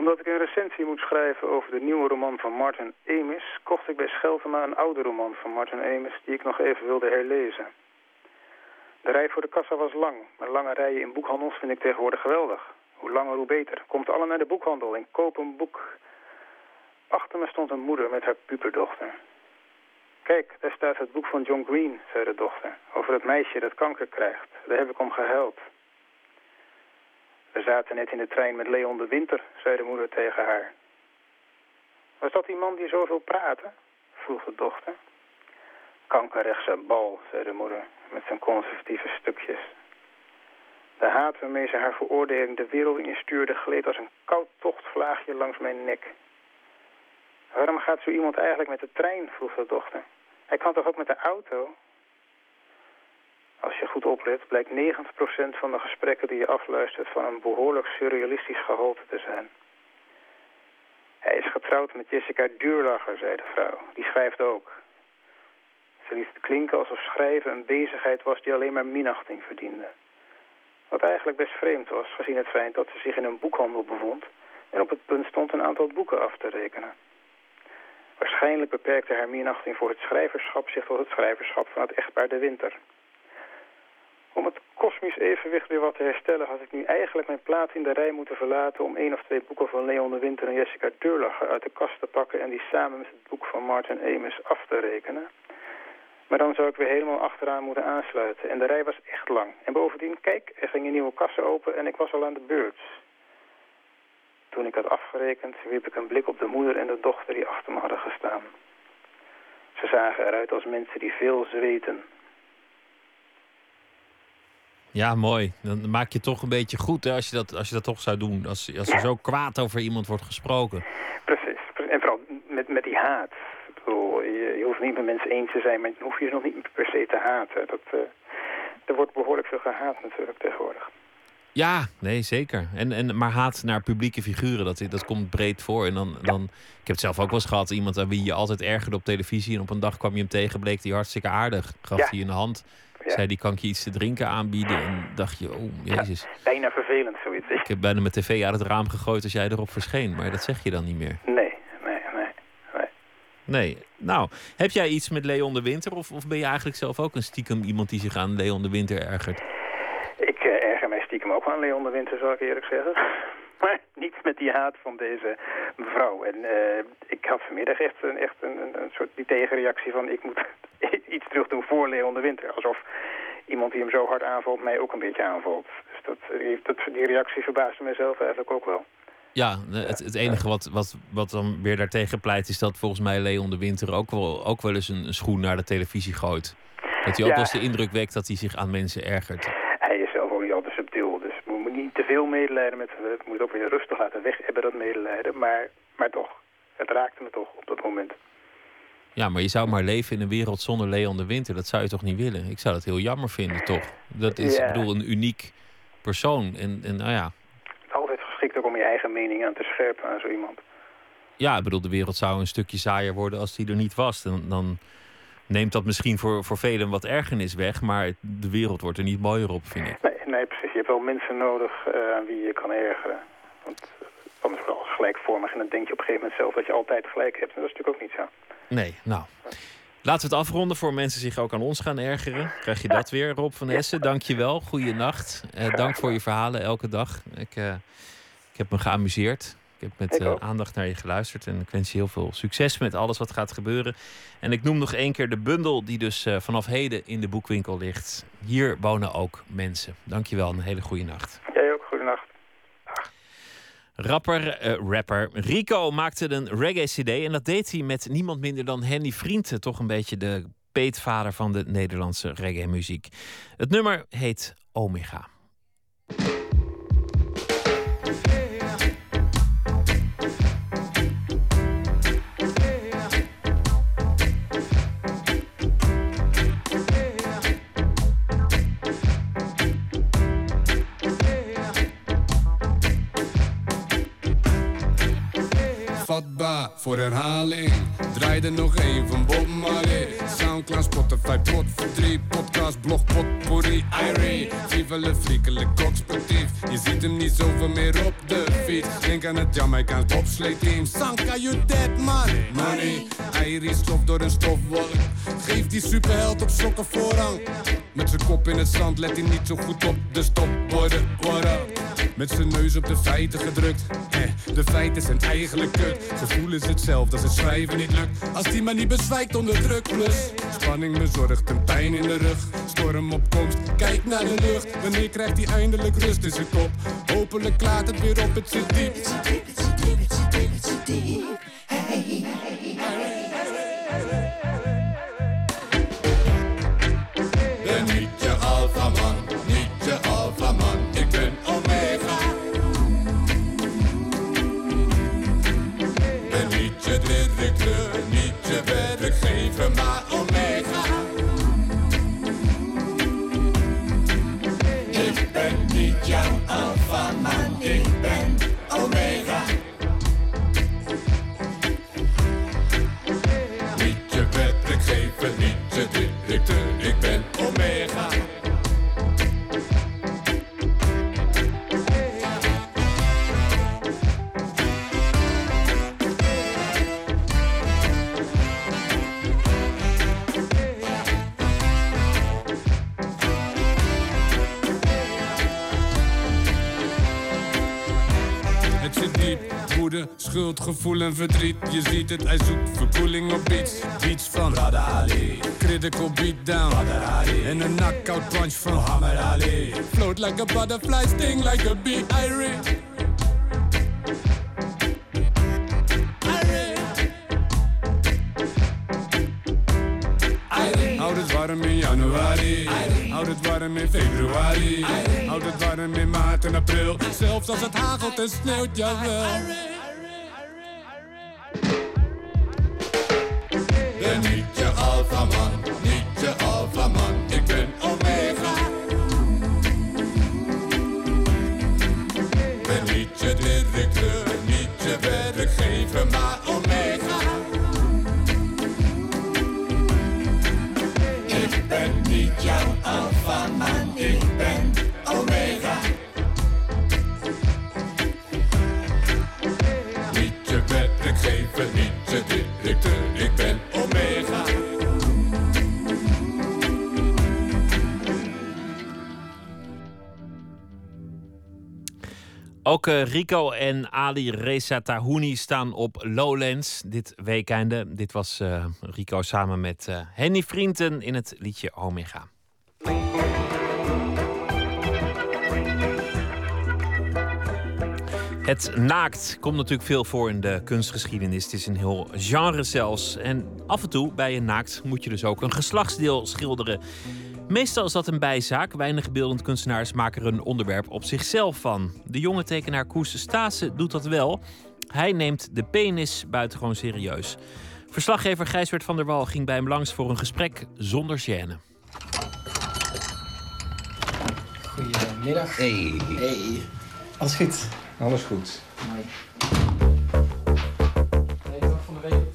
omdat ik een recensie moet schrijven over de nieuwe roman van Martin Amis... kocht ik bij Scheltema een oude roman van Martin Amis... die ik nog even wilde herlezen. De rij voor de kassa was lang, maar lange rijen in boekhandels vind ik tegenwoordig geweldig. Hoe langer, hoe beter. Komt alle naar de boekhandel en koop een boek. Achter me stond een moeder met haar puberdochter. Kijk, daar staat het boek van John Green, zei de dochter... over het meisje dat kanker krijgt. Daar heb ik om gehuild. We zaten net in de trein met Leon de Winter, zei de moeder tegen haar. Was dat die man die zoveel praatte? vroeg de dochter. Kankerrechtse bal, zei de moeder, met zijn conservatieve stukjes. De haat waarmee ze haar veroordeling de wereld instuurde... gleed als een koud tochtvlaagje langs mijn nek. Waarom gaat zo iemand eigenlijk met de trein, vroeg de dochter. Hij kan toch ook met de auto? Als je goed oplet, blijkt 90% van de gesprekken die je afluistert van een behoorlijk surrealistisch gehalte te zijn. Hij is getrouwd met Jessica Duurlacher, zei de vrouw. Die schrijft ook. Ze liet het klinken alsof schrijven een bezigheid was die alleen maar minachting verdiende. Wat eigenlijk best vreemd was, gezien het feit dat ze zich in een boekhandel bevond en op het punt stond een aantal boeken af te rekenen. Waarschijnlijk beperkte haar minachting voor het schrijverschap zich tot het schrijverschap van het echtpaar De Winter. Om het kosmisch evenwicht weer wat te herstellen had ik nu eigenlijk mijn plaats in de rij moeten verlaten om één of twee boeken van Leon de Winter en Jessica Deurlacher uit de kast te pakken en die samen met het boek van Martin Amis af te rekenen. Maar dan zou ik weer helemaal achteraan moeten aansluiten. En de rij was echt lang. En bovendien, kijk, er ging een nieuwe kassen open en ik was al aan de beurt. Toen ik had afgerekend, wierp ik een blik op de moeder en de dochter die achter me hadden gestaan. Ze zagen eruit als mensen die veel zweten. Ja, mooi. Dan maak je toch een beetje goed hè, als, je dat, als je dat toch zou doen. Als, als er zo kwaad over iemand wordt gesproken. Precies. En vooral met, met die haat. Ik bedoel, je, je hoeft niet met mensen eens te zijn, maar je hoeft je nog niet per se te haten. Dat, uh, er wordt behoorlijk veel gehaat natuurlijk tegenwoordig. Ja, nee, zeker. En, en, maar haat naar publieke figuren, dat, dat komt breed voor. En dan, dan, ik heb het zelf ook wel eens gehad, iemand aan wie je altijd ergerde op televisie. En op een dag kwam je hem tegen, bleek hij hartstikke aardig. Gaf hij je een hand, ja. zei die kan ik je iets te drinken aanbieden. En dacht je, oh jezus. bijna vervelend zoiets. Ik heb bijna mijn tv uit het raam gegooid als jij erop verscheen. Maar dat zeg je dan niet meer. Nee, nee, nee. Nee. nee. Nou, heb jij iets met Leon de Winter? Of, of ben je eigenlijk zelf ook een stiekem iemand die zich aan Leon de Winter ergert? Ik uh, erger mij stiekem ook aan Leon de Winter, zal ik eerlijk zeggen. <laughs> Maar niet met die haat van deze mevrouw. En uh, ik had vanmiddag echt, een, echt een, een, soort die tegenreactie van... ik moet <laughs> iets terug doen voor Leon de Winter. Alsof iemand die hem zo hard aanvalt mij ook een beetje aanvalt. Dus dat, dat, die reactie verbaasde mezelf eigenlijk ook wel. Ja, het, het enige wat, wat, wat dan weer daartegen pleit... is dat volgens mij Leon de Winter ook wel, ook wel eens een, een schoen naar de televisie gooit. Dat hij ook ja. wel eens de indruk wekt dat hij zich aan mensen ergert veel medelijden met hem. Het moet ook weer rustig laten weg hebben, dat medelijden. Maar, maar toch, het raakte me toch op dat moment. Ja, maar je zou maar leven in een wereld zonder Leon de Winter. Dat zou je toch niet willen? Ik zou dat heel jammer vinden, toch? Dat is, ja. ik bedoel, een uniek persoon. En, en nou ja. Het is altijd geschikt ook om je eigen mening aan te scherpen aan zo iemand. Ja, ik bedoel, de wereld zou een stukje saaier worden als die er niet was. Dan, dan neemt dat misschien voor, voor velen wat ergernis weg. Maar de wereld wordt er niet mooier op, vind ik. Nee, precies. Je hebt wel mensen nodig uh, aan wie je kan ergeren. Want anders wel gelijkvormig. En dan denk je op een gegeven moment zelf dat je altijd gelijk hebt. En dat is natuurlijk ook niet zo. Nee, nou. Laten we het afronden voor mensen zich ook aan ons gaan ergeren. Krijg je dat weer, Rob van Essen. Dank je wel. Goeienacht. Uh, dank voor je verhalen elke dag. Ik, uh, ik heb me geamuseerd. Ik heb met uh, aandacht naar je geluisterd en ik wens je heel veel succes met alles wat gaat gebeuren. En ik noem nog één keer de bundel die dus uh, vanaf heden in de boekwinkel ligt. Hier wonen ook mensen. Dankjewel, een hele goede nacht. Jij ook, goede nacht. Rapper, uh, rapper Rico maakte een reggae-cd en dat deed hij met niemand minder dan Henny Vrienden. Toch een beetje de peetvader van de Nederlandse reggae-muziek. Het nummer heet Omega. Voor herhaling. Draai er nog één van Bob Marley. Soundcloud, Spotify, pot voor drie. Podcast, blog, potpourri, Irie. Viva le frieke, le sportief. Je ziet hem niet zoveel meer op de fiets. Denk aan het Jamaicaans bobsleeteam. Sanka, you dead man. Money, Irie stof door een stofwolk. Geef die superheld op sokken voorrang. Met zijn kop in het zand let hij niet zo goed op de stopborden. What up? Met zijn neus op de feiten gedrukt. Eh, de feiten zijn eigenlijk kut. Gevoel is hetzelfde als het schrijven niet lukt. Als die maar niet bezwijkt onder druk. Plus spanning bezorgt een pijn in de rug. Storm op komst, kijk naar de lucht. Wanneer krijgt hij eindelijk rust in zijn kop? Hopelijk klaart het weer op, het zit diep. Het zit diep, het zit diep, het zit diep, het zit diep. Je ziet het, hij zoekt verkoeling op beats. Beats van Ali, critical beatdown. En een knockout punch van Muhammad Ali. Float like a butterfly, sting like a bee. Irie. Houd het warm in januari. Houd het warm in februari. Houd het warm in maart en april. Zelfs als het hagelt en sneeuwt, jawel. Rico en Ali Reza Tahouni staan op Lowlands dit weekende. Dit was eh, Rico samen met eh, Henny Vrienden in het liedje Omega. Het naakt komt natuurlijk veel voor in de kunstgeschiedenis. Het is een heel genre zelfs. En af en toe bij een naakt moet je dus ook een geslachtsdeel schilderen. Meestal is dat een bijzaak. Weinig beeldend kunstenaars maken er een onderwerp op zichzelf van. De jonge tekenaar Koes Stase doet dat wel. Hij neemt de penis buitengewoon serieus. Verslaggever Gijsbert van der Wal ging bij hem langs voor een gesprek zonder gêne. Goedemiddag. Hey, Hey. Alles goed? alles goed. Mooi.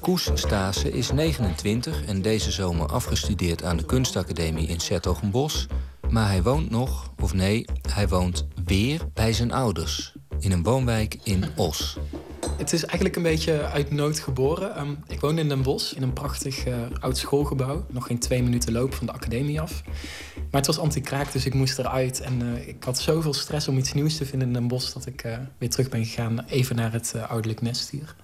Koes Stase is 29 en deze zomer afgestudeerd aan de kunstacademie in Sertogenbos. Maar hij woont nog, of nee, hij woont weer bij zijn ouders. In een woonwijk in Os. Het is eigenlijk een beetje uit nood geboren. Ehm, ik woon in Den Bosch, in een prachtig eh, oud schoolgebouw. Nog geen twee minuten loop van de academie af. Maar het was anti-kraak, dus ik moest eruit. En eh, ik had zoveel stress om iets nieuws te vinden in Den Bosch... dat ik eh, weer terug ben gegaan, even naar het ouderlijk nest hier.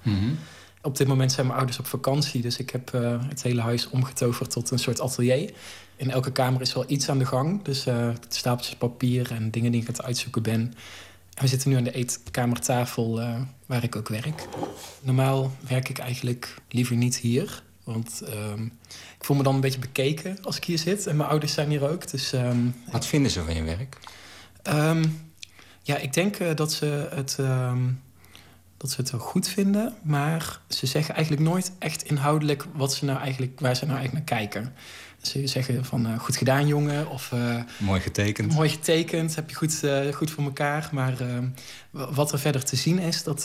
Op dit moment zijn mijn ouders op vakantie, dus ik heb eh, het hele huis omgetoverd tot een soort atelier. In elke kamer is wel iets aan de gang, dus stapeltjes papier en dingen die ik aan het uitzoeken ben. En we zitten nu aan de eetkamertafel eh, waar ik ook werk. Normaal werk ik eigenlijk liever niet hier, want ehm, ik voel me dan een beetje bekeken als ik hier zit. En mijn ouders zijn hier ook, dus... ehm, Wat vinden ze van je werk? Ehm, ja, ik denk dat, ze het, dat ze het wel goed vinden. Maar ze zeggen eigenlijk nooit echt inhoudelijk wat ze nou eigenlijk, waar ze nou eigenlijk naar kijken. Ze zeggen van eh, goed gedaan, jongen. Of eh, Mooi getekend. mooi getekend, heb je goed, eh, goed voor elkaar. Maar wat er verder te zien is, dat,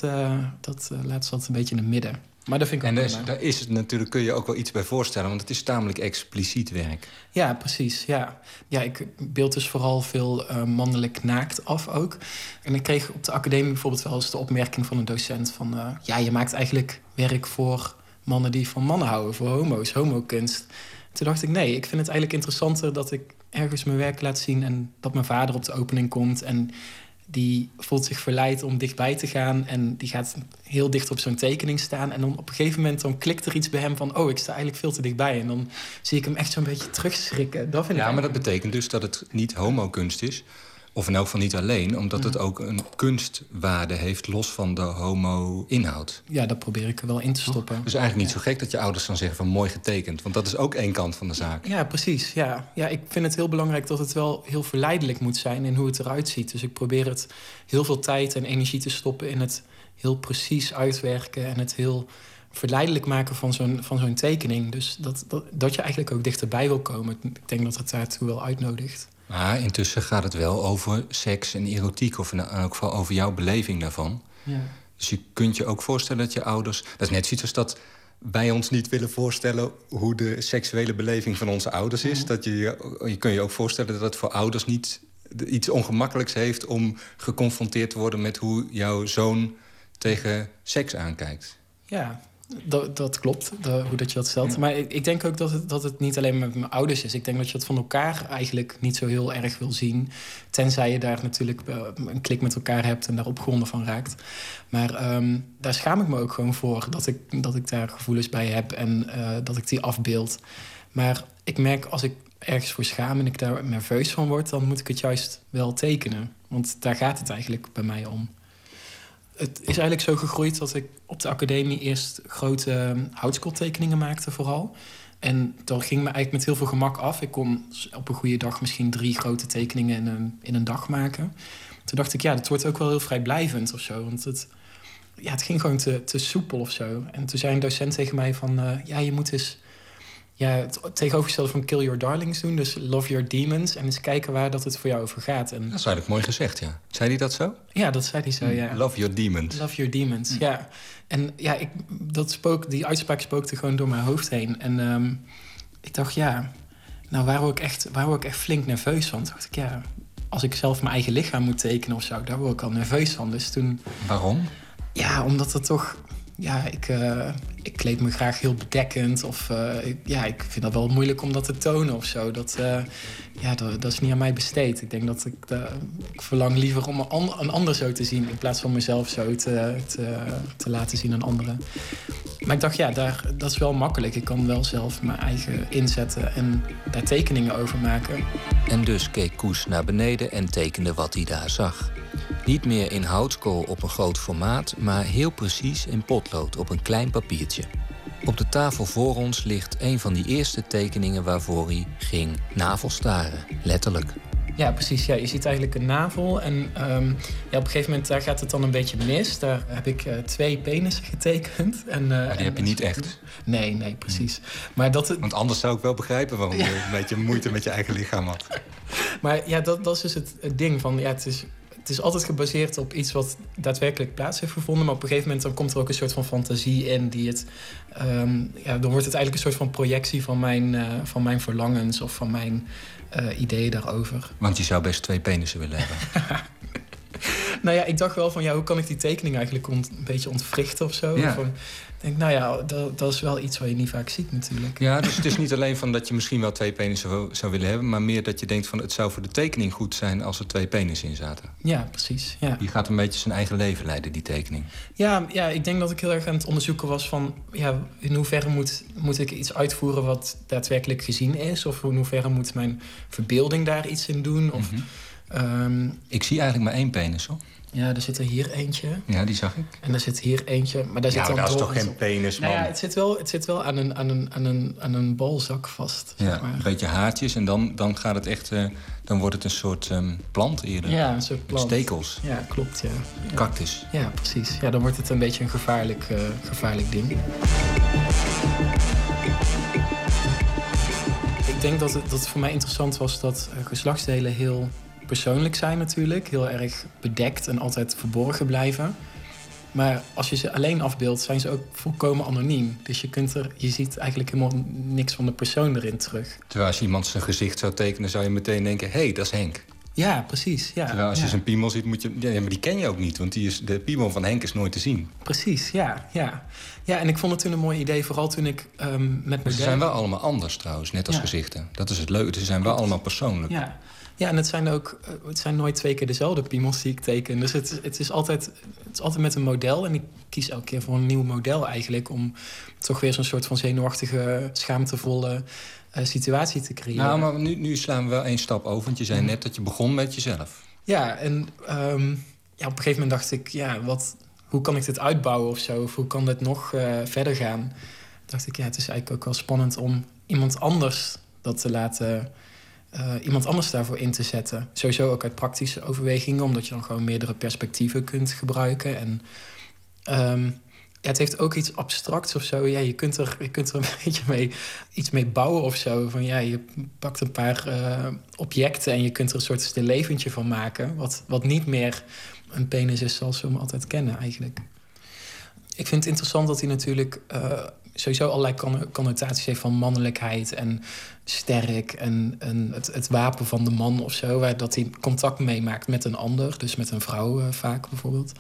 dat laat ze altijd een beetje in het midden. Maar dat vind ik En ook prima. daar is het natuurlijk, kun je ook wel iets bij voorstellen, want het is tamelijk expliciet werk. Ja, precies. Ja, ja ik beeld dus vooral veel eh, mannelijk naakt af ook. En ik kreeg op de academie bijvoorbeeld wel eens de opmerking van een docent van... eh, ja, je maakt eigenlijk werk voor mannen die van mannen houden, voor homo's, homokunst. Toen dacht ik, nee, ik vind het eigenlijk interessanter dat ik ergens mijn werk laat zien... en dat mijn vader op de opening komt en die voelt zich verleid om dichtbij te gaan... en die gaat heel dicht op zo'n tekening staan... en dan op een gegeven moment dan klikt er iets bij hem van... oh, ik sta eigenlijk veel te dichtbij. En dan zie ik hem echt zo'n beetje terugschrikken. Dat vind ik Ja, maar dat betekent dus dat het niet homokunst is. Of in elk geval niet alleen, omdat het ook een kunstwaarde heeft los van de homo-inhoud. Ja, dat probeer ik er wel in te stoppen. Dus eigenlijk niet zo gek dat je ouders dan zeggen van mooi getekend. Want dat is ook één kant van de zaak. Ja, precies. Ja. ja, ik vind het heel belangrijk dat het wel heel verleidelijk moet zijn in hoe het eruit ziet. Dus ik probeer het heel veel tijd en energie te stoppen in het heel precies uitwerken en het heel verleidelijk maken van zo'n, van zo'n tekening. Dus dat, dat, dat je eigenlijk ook dichterbij wil komen. Ik denk dat het daartoe wel uitnodigt. Maar intussen gaat het wel over seks en erotiek. Of in elk geval over jouw beleving daarvan. Ja. Dus je kunt je ook voorstellen dat je ouders... Dat is net zoiets als dat wij ons niet willen voorstellen... hoe de seksuele beleving van onze ouders is. Dat je, je kun je ook voorstellen dat het voor ouders niet iets ongemakkelijks heeft... om geconfronteerd te worden met hoe jouw zoon tegen seks aankijkt. Ja, Dat, dat klopt, dat, hoe dat je dat stelt. Maar ik, ik, denk ook dat het, dat het niet alleen met mijn ouders is. Ik denk dat je het van elkaar eigenlijk niet zo heel erg wil zien. Tenzij je daar natuurlijk eh, een klik met elkaar hebt en daar opgewonden van raakt. Maar ehm, daar schaam ik me ook gewoon voor dat ik, dat ik daar gevoelens bij heb en uh, dat ik die afbeeld. Maar ik merk als ik ergens voor schaam en ik daar nerveus van word, dan moet ik het juist wel tekenen. Want daar gaat het eigenlijk bij mij om het is eigenlijk zo gegroeid dat ik op de academie eerst grote ehm, houtskooltekeningen maakte vooral. En dat ging me eigenlijk met heel veel gemak af. Ik kon op een goede dag misschien drie grote tekeningen in een, in een dag maken. Toen dacht ik, ja, dat wordt ook wel heel vrijblijvend of zo. Want het, ja, het ging gewoon te, te soepel of zo. En toen zei een docent tegen mij van... Uh, ja, je moet eens ja, het tegenovergestelde van Kill Your Darlings doen. Dus Love Your Demons. En eens kijken waar dat het voor jou over gaat. En... Dat is eigenlijk mooi gezegd, ja. Zei hij dat zo? Ja, dat zei hij zo, ja. Love Your Demons. Love Your Demons, ja. En ja, ik, dat spook, die uitspraak spookte gewoon door mijn hoofd heen. En ehm, ik dacht, ja... Nou, waar word, ik echt, waar word ik echt flink nerveus van? Toen dacht ik, ja... Als ik zelf mijn eigen lichaam moet tekenen of zo... daar word ik al nerveus van. Dus toen... Waarom? Ja, omdat het toch ja, ik, uh, ik kleed me graag heel bedekkend. Of uh, ja, ik vind dat wel moeilijk om dat te tonen of zo. Dat, uh, ja, dat, dat, is niet aan mij besteed. Ik denk dat ik, ik verlang liever om een, een, ander zo te zien... in plaats van mezelf zo te, te, te, laten zien aan anderen. Maar ik dacht, ja, daar, dat is wel makkelijk. Ik kan wel zelf mijn eigen inzetten en daar tekeningen over maken. En dus keek Koes naar beneden en tekende wat hij daar zag. Niet meer in houtskool op een groot formaat, maar heel precies in potlood op een klein papiertje. Op de tafel voor ons ligt een van die eerste tekeningen waarvoor hij ging navelstaren, letterlijk. Ja, precies. Ja, je ziet eigenlijk een navel. En um, ja, op een gegeven moment daar gaat het dan een beetje mis. Daar heb ik uh, twee penissen <laughs> getekend. En, uh, maar die heb je niet echt? Nee, nee, precies. Maar dat het... Want anders zou ik wel begrijpen waarom je een beetje moeite met je eigen lichaam had. <laughs> Maar ja, dat, dat is dus het, het ding van... Ja, het is het is altijd gebaseerd op iets wat daadwerkelijk plaats heeft gevonden. Maar op een gegeven moment dan komt er ook een soort van fantasie in die het. Um, ja, dan wordt het eigenlijk een soort van projectie van mijn, uh, van mijn verlangens of van mijn uh, ideeën daarover. Want je zou best twee penissen willen hebben. <laughs> <laughs> nou ja, ik dacht wel van ja, hoe kan ik die tekening eigenlijk een beetje ontwrichten of zo? Ja. Of, ik denk, nou ja, dat, dat, is wel iets wat je niet vaak ziet natuurlijk. Ja, dus <laughs> het is niet alleen van dat je misschien wel twee penissen zou, zou willen hebben... maar meer dat je denkt van het zou voor de tekening goed zijn... als er twee penissen in zaten. Ja, precies. Ja. Die gaat een beetje zijn eigen leven leiden, die tekening. Ja, ja, ik denk dat ik heel erg aan het onderzoeken was van... Ja, in hoeverre moet, moet ik iets uitvoeren wat daadwerkelijk gezien is? Of in hoeverre moet mijn verbeelding daar iets in doen? Of, mm -hmm. Um, ik zie eigenlijk maar één penis, hoor. Ja, er zit er hier eentje. Ja, die zag ik. En er zit hier eentje. Maar daar zit ja, dan dat is toch geen penis, man? Nou ja, het zit wel, het zit wel aan, een, aan, een, aan, een, aan een balzak vast. Ja, zeg maar. een beetje haartjes en dan, dan gaat het echt... Uh, dan wordt het een soort um, plant eerder. Ja, een soort plant. Stekels. Ja, klopt, ja. ja. Cactus. Ja, precies. Ja, dan wordt het een beetje een gevaarlijk, uh, gevaarlijk ding. Ik denk dat het, dat het voor mij interessant was dat uh, geslachtsdelen heel persoonlijk zijn natuurlijk. Heel erg bedekt en altijd verborgen blijven. Maar als je ze alleen afbeeldt, zijn ze ook volkomen anoniem. Dus je, kunt er, je ziet eigenlijk helemaal niks van de persoon erin terug. Terwijl als je iemand zijn gezicht zou tekenen, zou je meteen denken... hé, hey, dat is Henk. Ja, precies. Ja, Terwijl als je ja. zijn piemel ziet, moet je... Ja, maar die ken je ook niet, want die is, de piemel van Henk is nooit te zien. Precies, ja. Ja, ja en ik vond het toen een mooi idee, vooral toen ik um, met Maar ze zijn wel allemaal anders trouwens, net als ja. gezichten. Dat is het leuke, ze zijn wel allemaal persoonlijk. Ja. Ja, en het zijn ook het zijn nooit twee keer dezelfde piemels die ik teken. Dus het, het, is altijd, het is altijd met een model. En ik kies elke keer voor een nieuw model eigenlijk. Om toch weer zo'n soort van zenuwachtige, schaamtevolle uh, situatie te creëren. Nou, maar nu, nu slaan we wel één stap over. Want je zei net dat je begon met jezelf. Ja, en um, ja, op een gegeven moment dacht ik... Ja, wat, hoe kan ik dit uitbouwen of zo? Of hoe kan dit nog uh, verder gaan? Toen dacht ik, ja, het is eigenlijk ook wel spannend om iemand anders dat te laten... Uh, iemand anders daarvoor in te zetten. Sowieso ook uit praktische overwegingen, omdat je dan gewoon meerdere perspectieven kunt gebruiken. En um, ja, het heeft ook iets abstracts of zo. Ja, je, kunt er, je kunt er een <laughs> beetje mee, iets mee bouwen of zo. Van, ja, je pakt een paar uh, objecten en je kunt er een soort leventje van maken. Wat, wat niet meer een penis is zoals we hem altijd kennen eigenlijk. Ik vind het interessant dat hij natuurlijk uh, sowieso allerlei connotaties heeft van mannelijkheid en sterk en, en het, het, wapen van de man of zo. Waar dat hij contact meemaakt met een ander, dus met een vrouw uh, vaak bijvoorbeeld.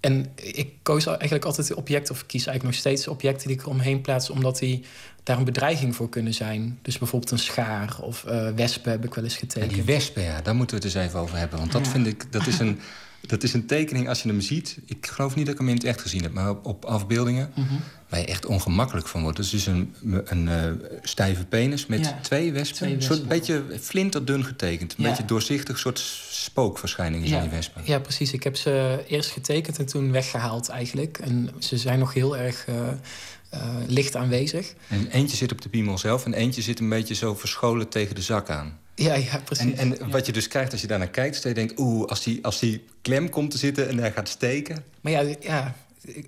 en ik koos eigenlijk altijd objecten, of kies eigenlijk nog steeds objecten die ik eromheen plaats, omdat die daar een bedreiging voor kunnen zijn. Dus bijvoorbeeld een schaar of uh, wespen heb ik wel eens getekend. die wespen, ja, daar moeten we het eens even over hebben. Want dat vind ik, dat is een. <laughs> Dat is een tekening, als je hem ziet... ik geloof niet dat ik hem in het echt gezien heb... maar op, afbeeldingen, mm waar je echt ongemakkelijk van wordt. Dus is een, een uh, stijve penis met twee wespen. Een soort beetje flinterdun getekend. Een beetje doorzichtig, soort spookverschijningen zijn die wespen. Ja, precies. Ik heb ze eerst getekend en toen weggehaald eigenlijk. En ze zijn nog heel erg... Uh, licht aanwezig. En eentje zit op de piemel zelf en eentje zit een beetje zo verscholen tegen de zak aan. Ja, ja, precies. En, en wat je dus krijgt als je daarnaar kijkt... is dat je denkt, oeh, als die, als die klem komt te zitten en hij gaat steken... Maar ja, ja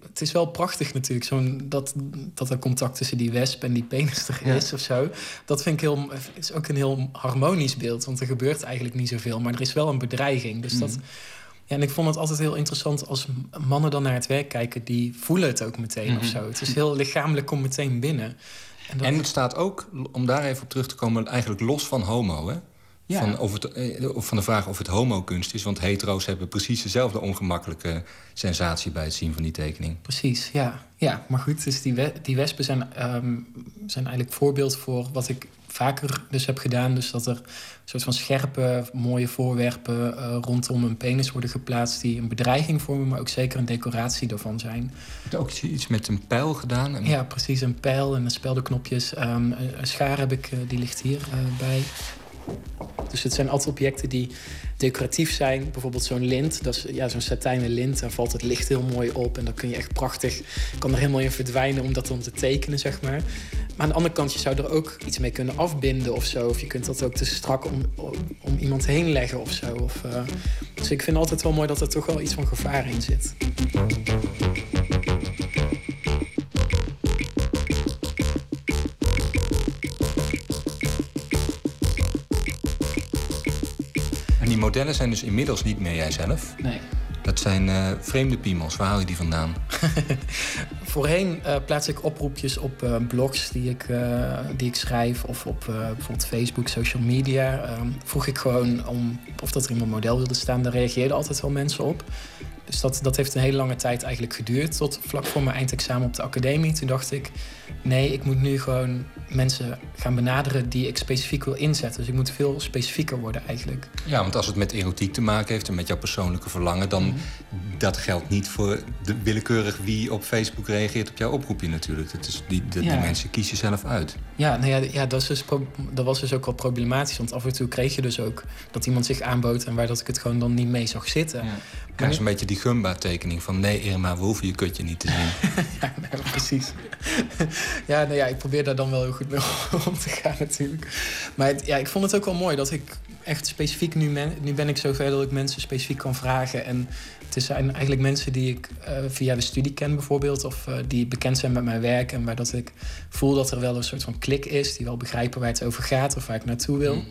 het is wel prachtig natuurlijk, zo'n dat, dat er contact tussen die wesp en die penis er is of zo. Dat vind ik heel, is ook een heel harmonisch beeld, want er gebeurt eigenlijk niet zoveel, maar er is wel een bedreiging. Dus dat, mhm. ja, en ik vond het altijd heel interessant als mannen dan naar het werk kijken, die voelen het ook meteen of mhm. zo. Het is heel lichamelijk, komt meteen binnen. En, en het staat ook, om daar even op terug te komen, eigenlijk los van homo, hè? Van, of het, eh, van de vraag of het homokunst is. Want hetero's hebben precies dezelfde ongemakkelijke sensatie bij het zien van die tekening. Precies, ja. ja maar goed, dus die, we, die wespen zijn, um, zijn eigenlijk voorbeeld voor wat ik vaker dus heb gedaan. Dus dat er een soort van scherpe, mooie voorwerpen uh, rondom een penis worden geplaatst... die een bedreiging vormen, maar ook zeker een decoratie daarvan zijn. Heb ook iets met een pijl gedaan? Ja, precies. Een pijl en een speldenknopjes. Um, een schaar heb ik, uh, die ligt hier uh, bij. Dus het zijn altijd objecten die decoratief zijn. Bijvoorbeeld zo'n lint, dat is ja, zo'n satijnen lint. Daar valt het licht heel mooi op en dan kun je echt prachtig... kan er helemaal in verdwijnen om dat dan te tekenen, zeg maar. Maar aan de andere kant, je zou er ook iets mee kunnen afbinden of zo. Of je kunt dat ook te strak om, om, iemand heen leggen of zo. Of, uh, dus ik vind altijd wel mooi dat er toch wel iets van gevaar in zit. Modellen zijn dus inmiddels niet meer jijzelf. Nee. Dat zijn uh, vreemde piemels. Waar haal je die vandaan? <laughs> Voorheen uh, plaats ik oproepjes op uh, blogs die ik, die ik schrijf... of op bijvoorbeeld Facebook, social media. Ehm, vroeg ik gewoon om, of dat er iemand model wilde staan. Daar reageerden altijd wel mensen op. Dus dat, dat heeft een hele lange tijd eigenlijk geduurd. Tot vlak voor mijn eindexamen op de academie. Toen dacht ik, nee, ik moet nu gewoon mensen gaan benaderen die ik specifiek wil inzetten. Dus ik moet veel specifieker worden eigenlijk. Ja, want als het met erotiek te maken heeft en met jouw persoonlijke verlangen... dan mm dat geldt niet voor de willekeurig wie op Facebook reageert op jouw oproepje natuurlijk. Dat is die, die mensen kiezen zelf uit. Ja, nou ja, ja dat, is dus dat was dus ook wel problematisch. Want af en toe kreeg je dus ook dat iemand zich aanbood... en waar dat ik het gewoon dan niet mee zag zitten. Ja. Krijg een beetje die Gumba-tekening van... nee Irma, we hoeven je kutje niet te zien. <laughs> ja, precies. ja, nou ja, ik probeer daar dan wel heel goed mee om te gaan natuurlijk. Maar ja, ik vond het ook wel mooi dat ik echt specifiek... nu, nu ben ik zover dat ik mensen specifiek kan vragen... en het zijn eigenlijk mensen die ik uh, via de studie ken bijvoorbeeld... of uh, die bekend zijn met mijn werk... en waar dat ik voel dat er wel een soort van klik is... die wel begrijpen waar het over gaat of waar ik naartoe wil. Mm.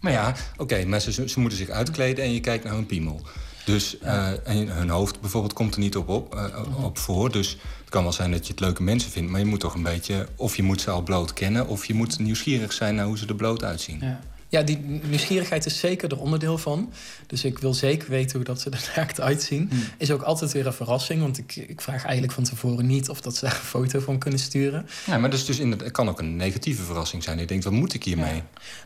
Maar ja, oké, okay, maar ze, ze moeten zich uitkleden en je kijkt naar hun piemel. Dus uh, en hun hoofd bijvoorbeeld komt er niet op, op, uh, op voor. Dus het kan wel zijn dat je het leuke mensen vindt... maar je moet toch een beetje... of je moet ze al bloot kennen... of je moet nieuwsgierig zijn naar hoe ze er bloot uitzien. Ja. Ja, die nieuwsgierigheid is zeker er onderdeel van. Dus ik wil zeker weten hoe dat ze er naakt uitzien. Hmm. Is ook altijd weer een verrassing. Want ik, ik vraag eigenlijk van tevoren niet of dat ze daar een foto van kunnen sturen. Ja, maar dus, dus in het kan ook een negatieve verrassing zijn. Je denkt, wat moet ik hiermee?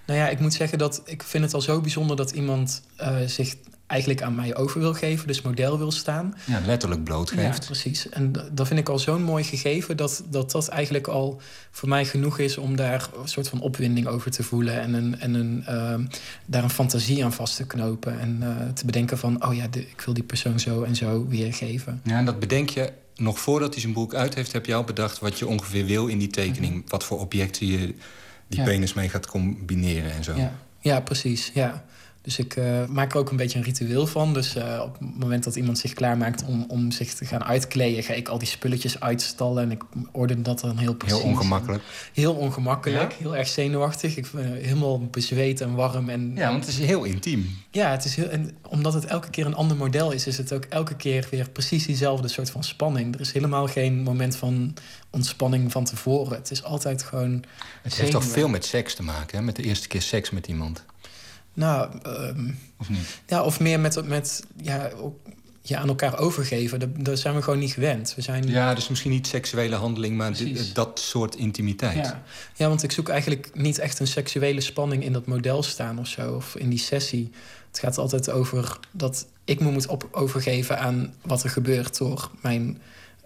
Nou ja, ik moet zeggen dat ik vind het al zo bijzonder dat iemand uh, zich eigenlijk aan mij over wil geven, dus model wil staan. Ja, letterlijk blootgeeft. Ja, precies. En dat vind ik al zo'n mooi gegeven dat, dat dat eigenlijk al voor mij genoeg is om daar een soort van opwinding over te voelen en, een, en een, uh, daar een fantasie aan vast te knopen en uh, te bedenken van, oh ja, de, ik wil die persoon zo en zo weergeven. Ja, en dat bedenk je nog voordat hij zijn boek uit heeft, heb je al bedacht wat je ongeveer wil in die tekening, mhm. wat voor objecten je die penis mee gaat combineren en zo. Ja, ja precies. Ja. Dus ik uh, maak er ook een beetje een ritueel van. Dus uh, op het moment dat iemand zich klaarmaakt om, om zich te gaan uitkleden, ga ik al die spulletjes uitstallen. En ik orden dat dan heel precies. Heel ongemakkelijk. Heel ongemakkelijk, heel erg zenuwachtig. Ik ben helemaal bezweet en warm. En, ja, want het is heel intiem. Ja, het is heel, en omdat het elke keer een ander model is, is het ook elke keer weer precies diezelfde soort van spanning. Er is helemaal geen moment van ontspanning van tevoren. Het is altijd gewoon. Het heeft toch veel met seks te maken, hè? met de eerste keer seks met iemand. Nou, um, of niet? Ja, of meer met, met ja, ook, ja, aan elkaar overgeven. Dat, dat zijn we gewoon niet gewend. We zijn... Ja, dus misschien niet seksuele handeling, maar dat soort intimiteit. Ja. ja, want ik zoek eigenlijk niet echt een seksuele spanning in dat model staan of zo, of in die sessie. Het gaat altijd over dat ik me moet op overgeven aan wat er gebeurt door mijn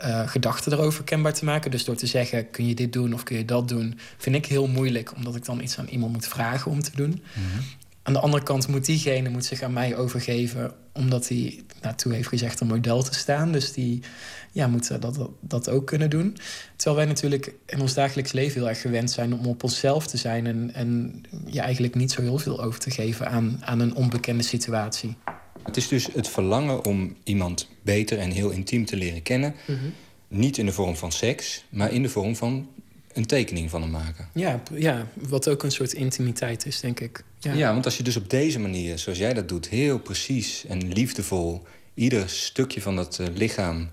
uh, gedachten erover kenbaar te maken. Dus door te zeggen, kun je dit doen of kun je dat doen, vind ik heel moeilijk, omdat ik dan iets aan iemand moet vragen om te doen. Mhm. Aan de andere kant moet diegene moet zich aan mij overgeven, omdat hij naartoe heeft gezegd een model te staan. Dus die ja, moet dat, dat ook kunnen doen. Terwijl wij natuurlijk in ons dagelijks leven heel erg gewend zijn om op onszelf te zijn en, en ja, eigenlijk niet zo heel veel over te geven aan, aan een onbekende situatie. Het is dus het verlangen om iemand beter en heel intiem te leren kennen. Mhm. Niet in de vorm van seks, maar in de vorm van een tekening van hem maken. Ja, ja, wat ook een soort intimiteit is, denk ik. Ja. ja, want als je dus op deze manier, zoals jij dat doet... heel precies en liefdevol ieder stukje van dat uh, lichaam...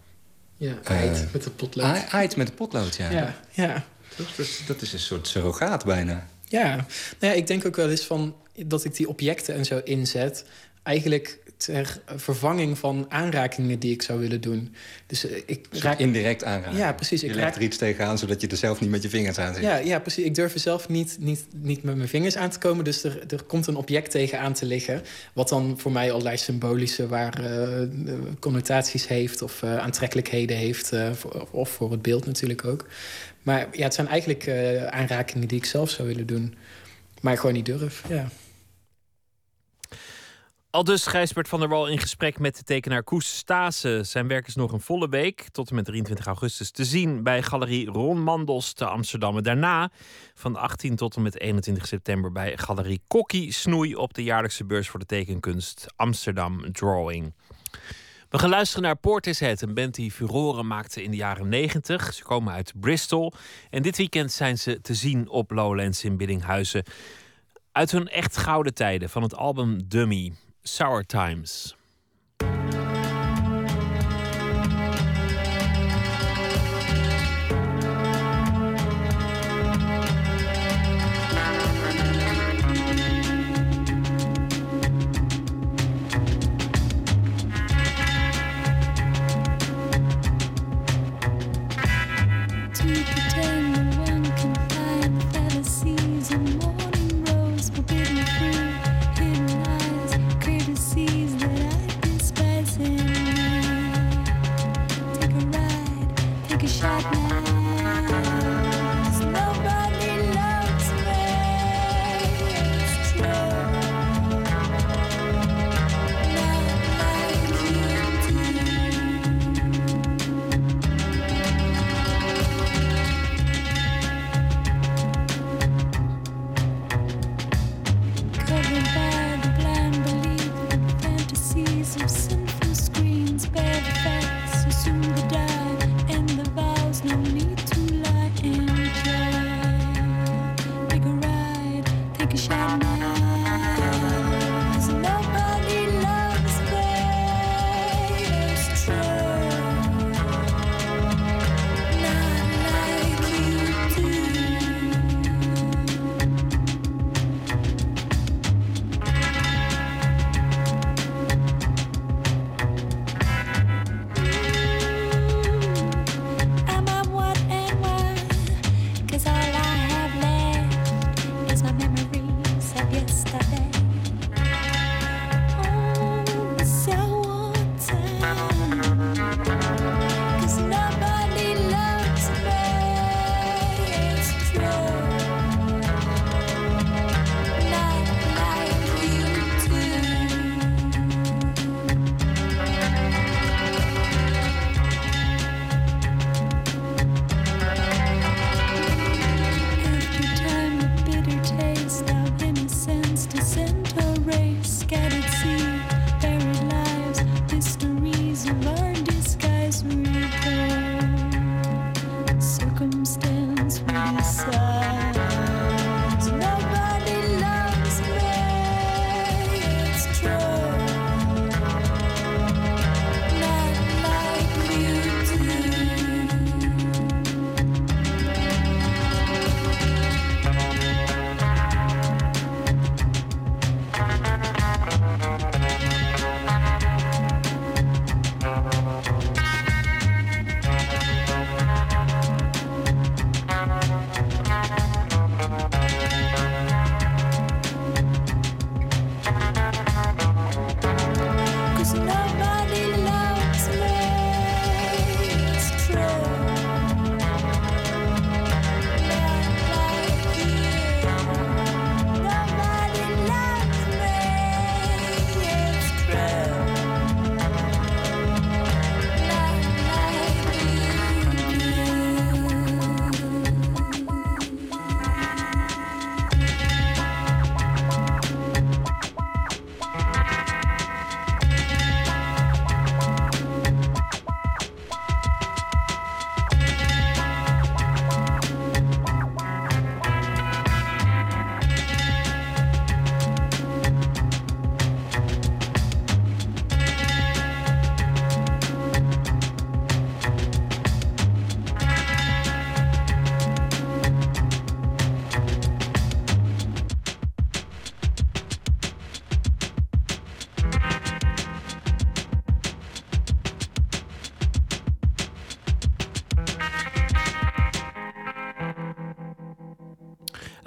Ja, aait uh, met de potlood. Aait met de potlood, ja. Ja, ja. Dat, is, dat is een soort surrogaat bijna. Ja. Nou ja, ik denk ook wel eens van dat ik die objecten en zo inzet... eigenlijk ter vervanging van aanrakingen die ik zou willen doen. Dus eh, ik raak... indirect aanraken. Ja, precies. Ik je raak... er iets tegenaan, zodat je er zelf niet met je vingers aan zit. Ja, ja precies. Ik durf er zelf niet, niet, niet met mijn vingers aan te komen. Dus er, er komt een object tegenaan te liggen. Wat dan voor mij allerlei symbolische waar, uh, connotaties heeft... of uh, aantrekkelijkheden heeft. of voor het beeld natuurlijk ook. Maar ja, het zijn eigenlijk aanrakingen die ik zelf zou willen doen. Maar gewoon niet durf, ja. Al dus Gijsbert van der Wal in gesprek met de tekenaar Koes Stase. Zijn werk is nog een volle week, tot en met 23 augustus, te zien bij Galerie Ron Mandels te Amsterdam. En daarna van 18 tot en met 21 september bij Galerie Kokkie Snoei op de jaarlijkse beurs voor de tekenkunst Amsterdam Drawing. We gaan luisteren naar Portishead, een band die furoren maakte in de jaren 90. Ze komen uit Bristol en dit weekend zijn ze te zien op Lowlands in Biddinghuizen. Uit hun echt gouden tijden van het album Dummy. Sour Times.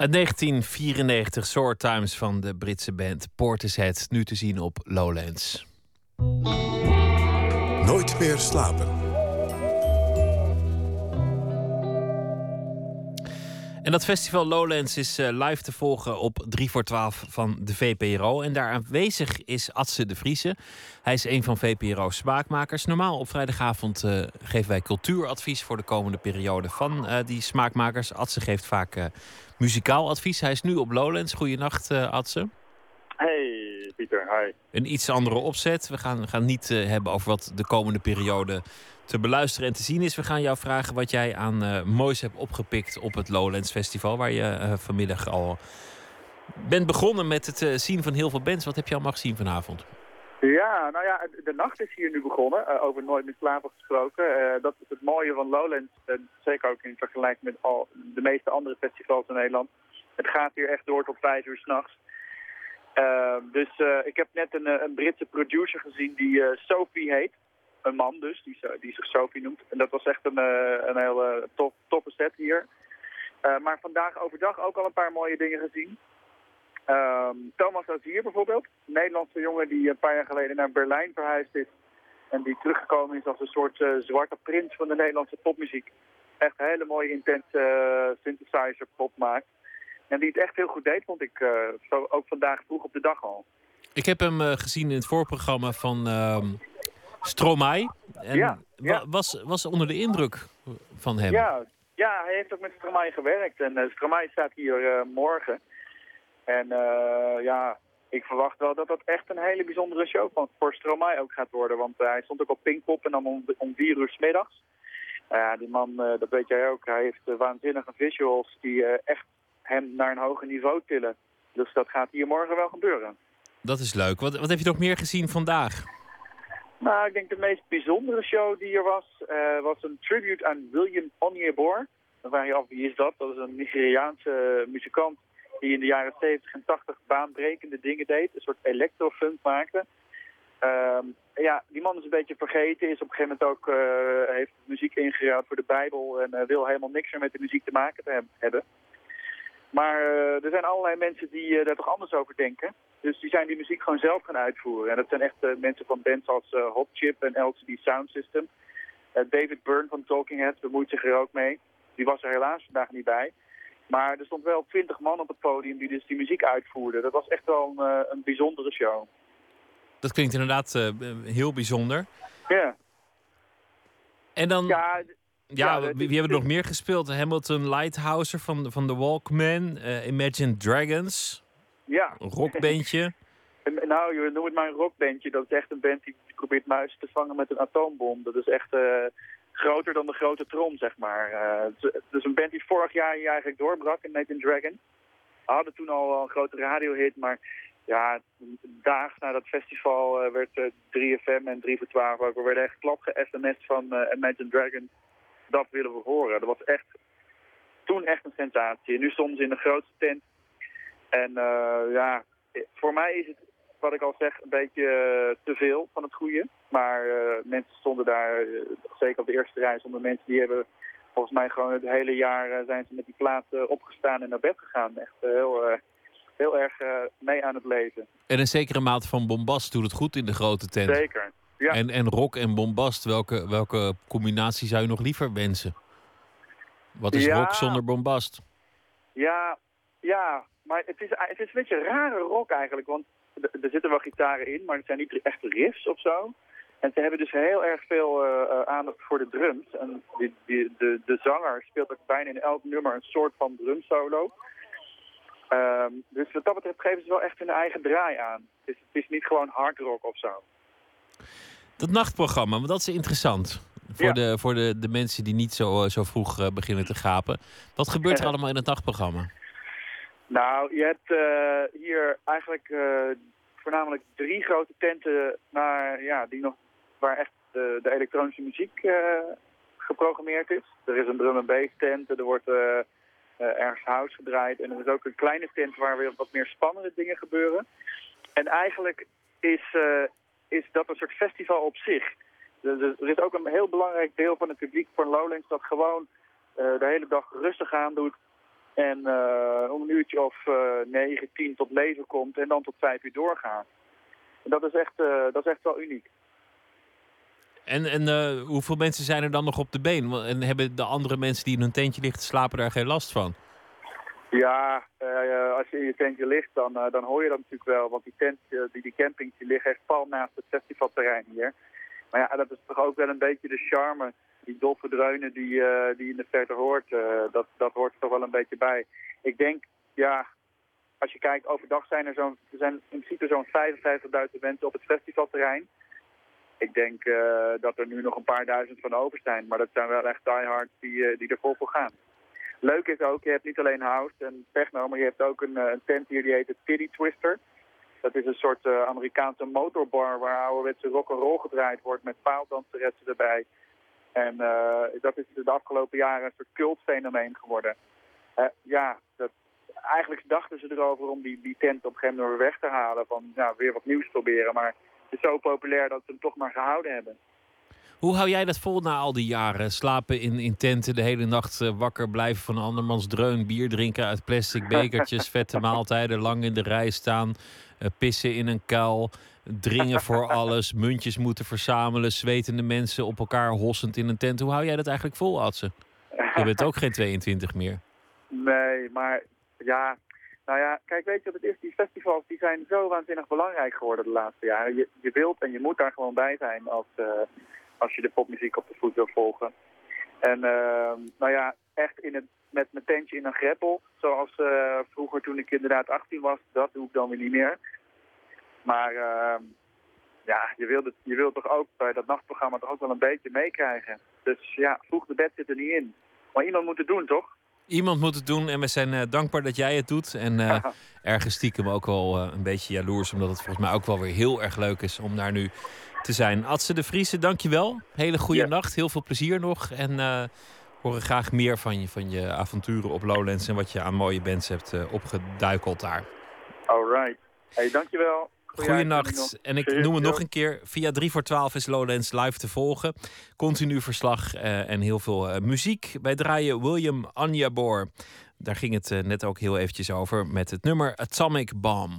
Uit 1994, Soar Times van de Britse band Portishead. Nu te zien op Lowlands. Nooit meer slapen. En dat festival Lowlands is uh, live te volgen op 3 voor 12 van de VPRO. En daar aanwezig is Atse de Vriese. Hij is een van VPRO's smaakmakers. Normaal op vrijdagavond uh, geven wij cultuuradvies voor de komende periode van uh, die smaakmakers. Atse geeft vaak muzikaal advies. Hij is nu op Lowlands. Goedenacht, Atse. Hey, Pieter. Hi. Een iets andere opzet. We gaan, gaan niet hebben over wat de komende periode te beluisteren en te zien is. We gaan jou vragen wat jij aan uh, moois hebt opgepikt op het Lowlands Festival, waar je uh, vanmiddag al bent begonnen met het zien van heel veel bands. Wat heb je allemaal gezien vanavond? Ja, nou ja, de nacht is hier nu begonnen, over Nooit meer slapen gesproken. dat is het mooie van Lowlands, zeker ook in vergelijking met al de meeste andere festivals in Nederland. Het gaat hier echt door tot vijf uur s'nachts. Dus ik heb net een, een Britse producer gezien die Sophie heet een man dus, die, die zich Sophie noemt. En dat was echt een, een hele top, set hier. Maar vandaag overdag ook al een paar mooie dingen gezien. Um, Thomas Azier bijvoorbeeld, een Nederlandse jongen die een paar jaar geleden naar Berlijn verhuisd is. En die teruggekomen is als een soort zwarte prins van de Nederlandse popmuziek. Echt hele mooie intense synthesizer pop maakt. En die het echt heel goed deed, vond ik zo ook vandaag vroeg op de dag al. Ik heb hem gezien in het voorprogramma van ehm, Stromae. En ja, ja. Was, was onder de indruk van hem. Ja, ja hij heeft ook met Stromae gewerkt. En uh, Stromae staat hier uh, morgen. En uh, ja, ik verwacht wel dat dat echt een hele bijzondere show van, voor Stromae ook gaat worden. Want hij stond ook op Pinkpop en dan om, om vier uur s middags. Ja, die man, dat weet jij ook, hij heeft waanzinnige visuals die echt hem naar een hoger niveau tillen. Dus dat gaat hier morgen wel gebeuren. Dat is leuk. Wat, wat heb je nog meer gezien vandaag? Nou, ik denk de meest bijzondere show die er was, uh, was een tribute aan William Onyebor. Dan vraag je af, wie is dat? Dat is een Nigeriaanse muzikant die in de jaren 70 en 80 baanbrekende dingen deed. Een soort electrofunk maakte. Uh, ja, die man is een beetje vergeten. Is op een gegeven moment ook, uh, heeft muziek ingeruild voor de Bijbel. En uh, wil helemaal niks meer met de muziek te maken te hebben. Maar er zijn allerlei mensen die daar toch anders over denken. Dus die zijn die muziek gewoon zelf gaan uitvoeren. En dat zijn echt uh, mensen van bands als Hot Chip en LCD Sound System. David Byrne van Talking Heads bemoeit zich er ook mee. Die was er helaas vandaag niet bij. Maar er stond wel twintig man op het podium die dus die muziek uitvoerden. Dat was echt wel een, een bijzondere show. Dat klinkt inderdaad heel bijzonder. Ja. En dan... Ja, ja, ja wie, wie hebben er nog meer gespeeld? Hamilton Lighthouser van, van The Walkman, Imagine Dragons... Ja. Een rockbandje? <laughs> nou, je noem het maar een rockbandje. Dat is echt een band die probeert muizen te vangen met een atoombom. Dat is echt uh, groter dan de grote trom, zeg maar. Uh, het is een band die vorig jaar hier eigenlijk doorbrak in Nathan Dragon. We hadden toen al een grote radiohit, maar ja, daags na dat festival werd 3FM en 3 voor 12 ook. We werden echt klap ge-sms van Imagine Dragon. Dat willen we horen. Dat was echt toen echt een sensatie. En nu stonden ze in de grootste tent en uh, ja, voor mij is het, wat ik al zeg, een beetje uh, te veel van het goede. Maar uh, mensen stonden daar, zeker op de eerste rij, zonder mensen die hebben volgens mij gewoon het hele jaar zijn ze met die plaat opgestaan en naar bed gegaan. Echt heel, heel erg mee aan het leven. En een zekere mate van bombast doet het goed in de grote tent. Zeker, ja. En, en rock en bombast, welke, welke combinatie zou je nog liever wensen? Wat is ja. rock zonder bombast? Ja, ja, maar het is, het is een beetje rare rock eigenlijk, want er zitten wel gitaren in, maar het zijn niet echt riffs of zo. En ze hebben dus heel erg veel uh, aandacht voor de drums. En die, die, de, de zanger speelt ook bijna in elk nummer een soort van drumsolo. Um, dus wat dat betreft geven ze wel echt hun eigen draai aan. Het is, het is niet gewoon hard rock of zo. Dat nachtprogramma, want dat is interessant. Voor, Ja. de, voor de, de mensen die niet zo, zo vroeg eh, beginnen te gapen. Wat gebeurt er allemaal in het nachtprogramma? Nou, je hebt eh, hier eigenlijk eh, voornamelijk drie grote tenten naar, ja, die nog, waar echt de, de elektronische muziek eh, geprogrammeerd is. Er is een drum and bass tent, er wordt eh, eh, ergens house gedraaid. En er is ook een kleine tent waar weer wat meer spannende dingen gebeuren. En eigenlijk is, eh, is dat een soort festival op zich. Er, er- is ook een heel belangrijk deel van het publiek van Lowlands dat gewoon eh, de hele dag rustig aan doet. En om een uurtje of negen, tien tot leven komt en dan tot vijf uur doorgaat. En dat is echt, dat is echt wel uniek. En, en hoeveel mensen zijn er dan nog op de been? En hebben de andere mensen die in hun tentje liggen slapen daar geen last van? Ja, uh, als je in je tentje ligt, dan, uh, dan hoor je dat natuurlijk wel. Want die, tent, uh, die, die campings die liggen echt pal naast het festivalterrein hier. Maar ja, dat is toch ook wel een beetje de charme. Die doffe dreunen die, die in de verte hoort, dat, dat hoort er toch wel een beetje bij. Ik denk, ja, als je kijkt, overdag zijn er zo'n, er zijn in principe zo'n 55.000 mensen op het festivalterrein. Ik denk dat er nu nog een paar duizend van over zijn. Maar dat zijn wel echt diehards die, die er vol voor gaan. Leuk is ook, je hebt niet alleen house en techno, maar je hebt ook een, een tent hier die heet de Titty Twister. Dat is een soort uh, Amerikaanse motorbar waar ouderwetse rock'n'roll gedraaid wordt met paaldanseressen erbij. En uh, dat is de afgelopen jaren een soort cultfenomeen geworden. Ja, dat, eigenlijk dachten ze erover om die, die tent op een gegeven moment weg te halen. Van nou, weer wat nieuws proberen. Maar het is zo populair dat ze hem toch maar gehouden hebben. Hoe hou jij dat vol na al die jaren? Slapen in, in tenten, de hele nacht uh, wakker blijven van andermans dreun, bier drinken uit plastic <laughs> bekertjes, vette maaltijden, lang in de rij staan, uh, pissen in een kuil, dringen voor alles, <laughs> muntjes moeten verzamelen, zwetende mensen op elkaar hossend in een tent. Hoe hou jij dat eigenlijk vol, Adse? Je bent ook geen 22 meer. <laughs> Nee, maar ja, nou ja, kijk, weet je wat het is? Die festivals die zijn zo waanzinnig belangrijk geworden de laatste jaren. Je, je wilt en je moet daar gewoon bij zijn als, uh, als je de popmuziek op de voet wil volgen. En uh, nou ja, echt in het, met mijn tentje in een greppel, zoals uh, vroeger toen ik inderdaad 18 was, dat doe ik dan weer niet meer. Maar uh, ja, je wilt, het, je wilt toch ook bij dat nachtprogramma toch ook wel een beetje meekrijgen. Dus ja, vroeg de bed zit er niet in. Maar iemand moet het doen, toch? Iemand moet het doen en we zijn uh, dankbaar dat jij het doet. En uh, <laughs> ergens stiekem ook wel uh, een beetje jaloers, omdat het volgens mij ook wel weer heel erg leuk is om daar nu te zijn. Adse de Vriese, dankjewel. Hele goede nacht, heel veel plezier nog. En uh, horen graag meer van je, van je avonturen op Lowlands en wat je aan mooie bands hebt uh, opgeduikeld daar. Alright. Hey, dankjewel. Goeienacht. En ik noem het nog een keer. Via 3 voor 12 is Lowlands live te volgen. Continu verslag uh, en heel veel muziek. Wij draaien William Anjabor. Daar ging het net ook heel eventjes over met het nummer Atomic Bomb.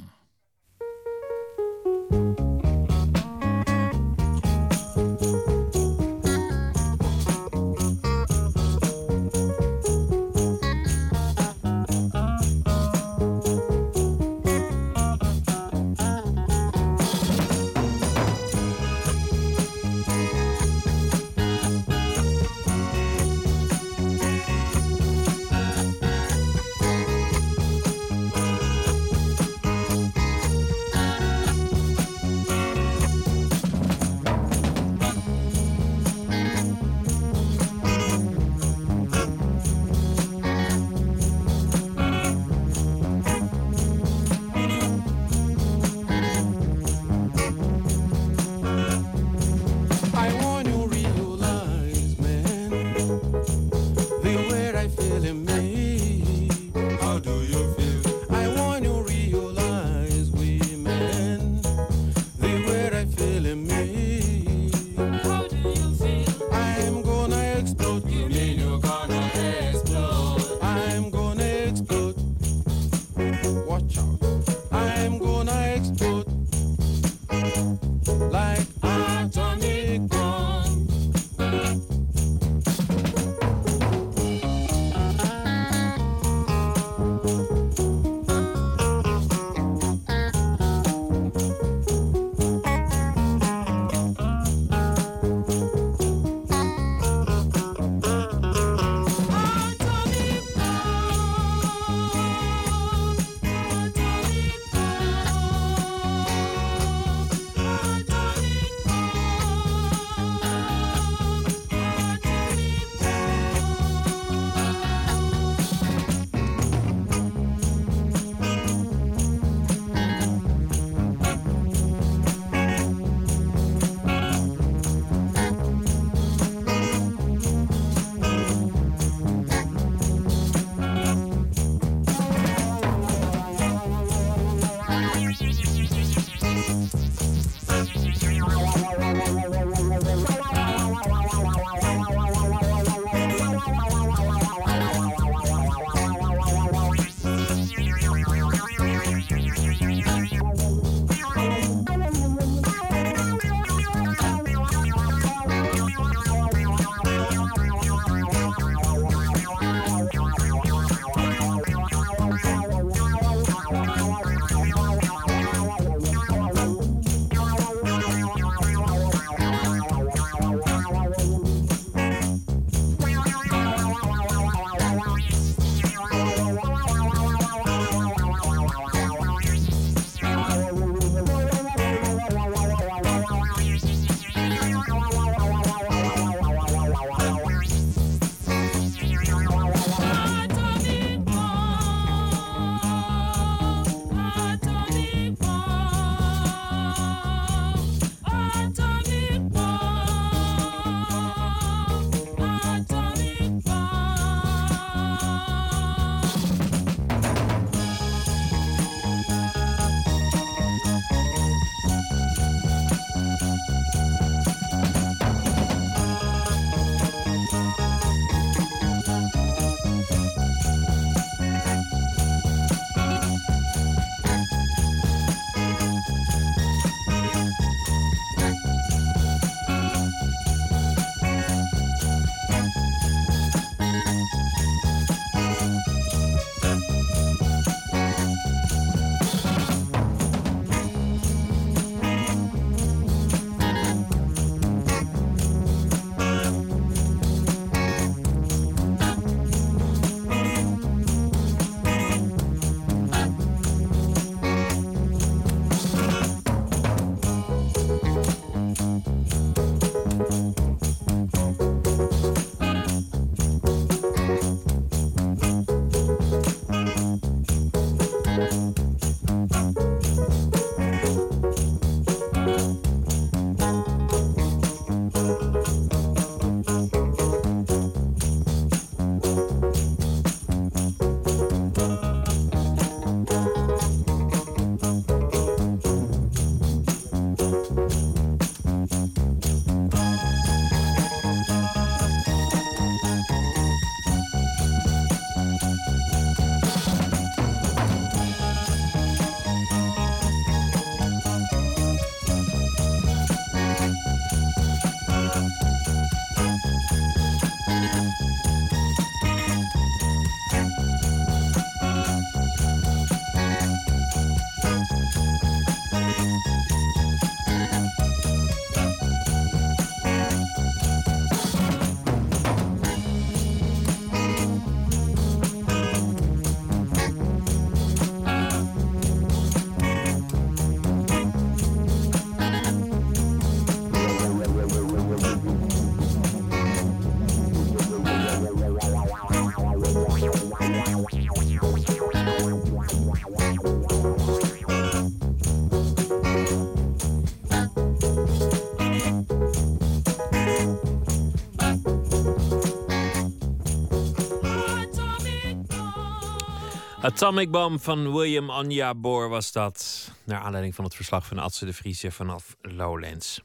Atomic Bomb van William Anja Boor was dat. Naar aanleiding van het verslag van Adse de Vriese vanaf Lowlands.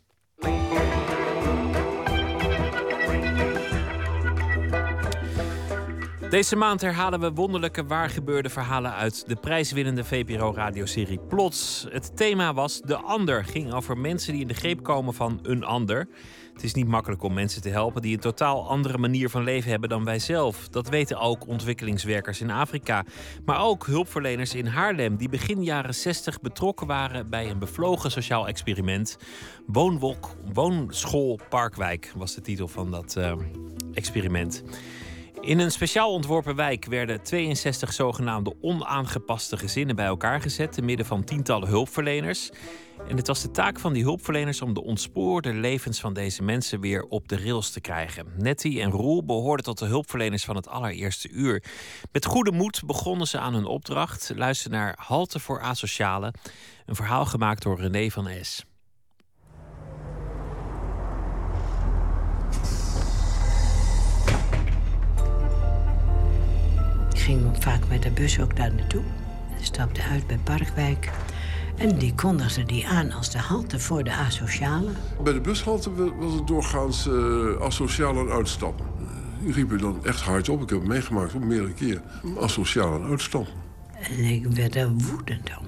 Deze maand herhalen we wonderlijke waargebeurde verhalen uit de prijswinnende VPRO-radioserie Plots. Het thema was De Ander, ging over mensen die in de greep komen van een ander. Het is niet makkelijk om mensen te helpen die een totaal andere manier van leven hebben dan wij zelf. Dat weten ook ontwikkelingswerkers in Afrika. Maar ook hulpverleners in Haarlem, die begin jaren 60 betrokken waren bij een bevlogen sociaal experiment. Woonwolk, Woonschool Parkwijk was de titel van dat uh, experiment. In een speciaal ontworpen wijk werden 62 zogenaamde onaangepaste gezinnen bij elkaar gezet, te midden van tientallen hulpverleners. En het was de taak van die hulpverleners om de ontspoorde levens van deze mensen weer op de rails te krijgen. Nettie en Roel behoorden tot de hulpverleners van het allereerste uur. Met goede moed begonnen ze aan hun opdracht. Luister naar Halte voor Asocialen, een verhaal gemaakt door René van Es. ging vaak met de bus ook daar naartoe. Stapte uit bij Parkwijk. En die kondigde die aan als de halte voor de asociale. Bij de bushalte was het doorgaans uh, asociaal en uitstappen. Die riepen dan echt hard op. Ik heb het meegemaakt op meerdere keren. Asociaal en uitstappen. En ik werd er woedend om.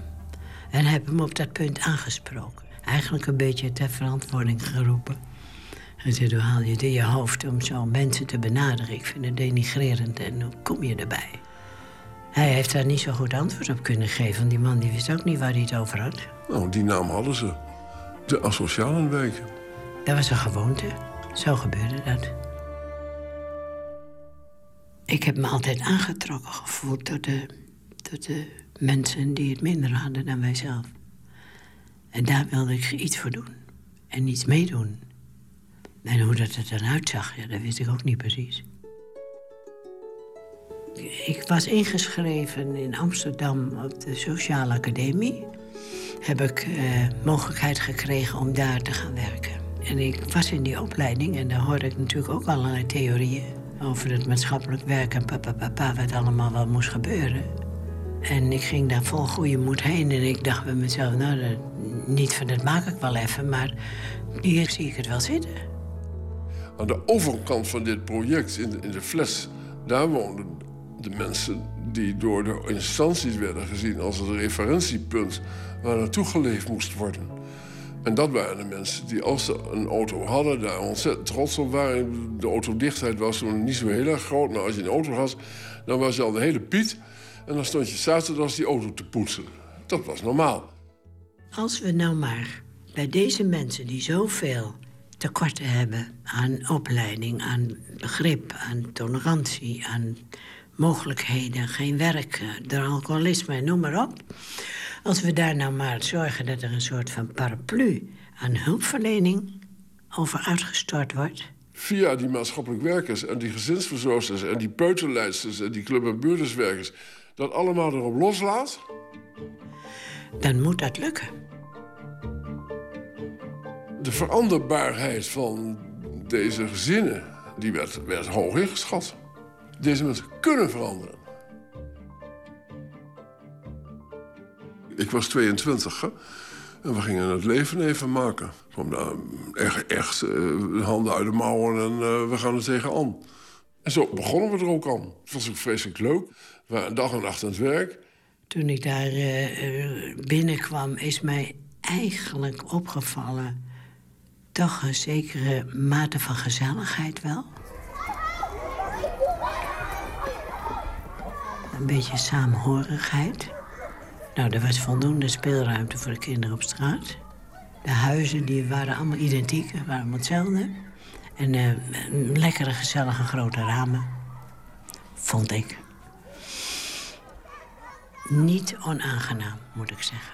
En heb hem op dat punt aangesproken. Eigenlijk een beetje ter verantwoording geroepen. Hij zei, hoe haal je het in je hoofd om zo mensen te benaderen? Ik vind het denigrerend en hoe kom je erbij? Hij heeft daar niet zo goed antwoord op kunnen geven. Die man die wist ook niet waar hij het over had. Nou, die naam hadden ze. De asociale wijk. Dat was een gewoonte. Zo gebeurde dat. Ik heb me altijd aangetrokken gevoeld door de, door de mensen die het minder hadden dan wij zelf. En daar wilde ik iets voor doen. En iets meedoen. En hoe dat er dan uitzag, ja, dat wist ik ook niet precies. Ik was ingeschreven in Amsterdam op de Sociale Academie. Heb ik uh, mogelijkheid gekregen om daar te gaan werken. En ik was in die opleiding en daar hoorde ik natuurlijk ook allerlei theorieën over het maatschappelijk werk en papa, papa, wat allemaal wel moest gebeuren. En ik ging daar vol goede moed heen en ik dacht bij mezelf, nou, dat, niet van dat maak ik wel even, maar hier zie ik het wel zitten. Aan de overkant van dit project, in de, in de fles, daar woonden de mensen die door de instanties werden gezien als het referentiepunt waar naartoe geleefd moest worden. En dat waren de mensen die, als ze een auto hadden, daar ontzettend trots op waren. De autodichtheid was toen niet zo heel erg groot, maar als je een auto had, dan was je al de hele Piet. En dan stond je zaterdags die auto te poetsen. Dat was normaal. Als we nou maar bij deze mensen die zoveel tekorten hebben aan opleiding, aan begrip, aan tolerantie, aan mogelijkheden, geen werk, door alcoholisme, noem maar op. Als we daar nou maar zorgen dat er een soort van paraplu aan hulpverlening over uitgestort wordt. Via die maatschappelijk werkers en die gezinsverzorgers en die peuterleidsters en die club- en buurderswerkers, dat allemaal erop loslaat. Dan moet dat lukken. De veranderbaarheid van deze gezinnen die werd, werd hoog ingeschat. Deze mensen kunnen veranderen. Ik was 22 hè? en we gingen het leven even maken. Ik kwam daar echt, echt uh, handen uit de mouwen en uh, we gaan er tegenaan. En zo begonnen we er ook aan. Het was ook vreselijk leuk. We waren dag en nacht aan het werk. Toen ik daar uh, binnenkwam, is mij eigenlijk opgevallen... toch een zekere mate van gezelligheid wel. Een beetje saamhorigheid. Nou, er was voldoende speelruimte voor de kinderen op straat. De huizen die waren allemaal identiek, waren allemaal hetzelfde. En uh, lekkere, gezellige grote ramen. Vond ik. Niet onaangenaam, moet ik zeggen.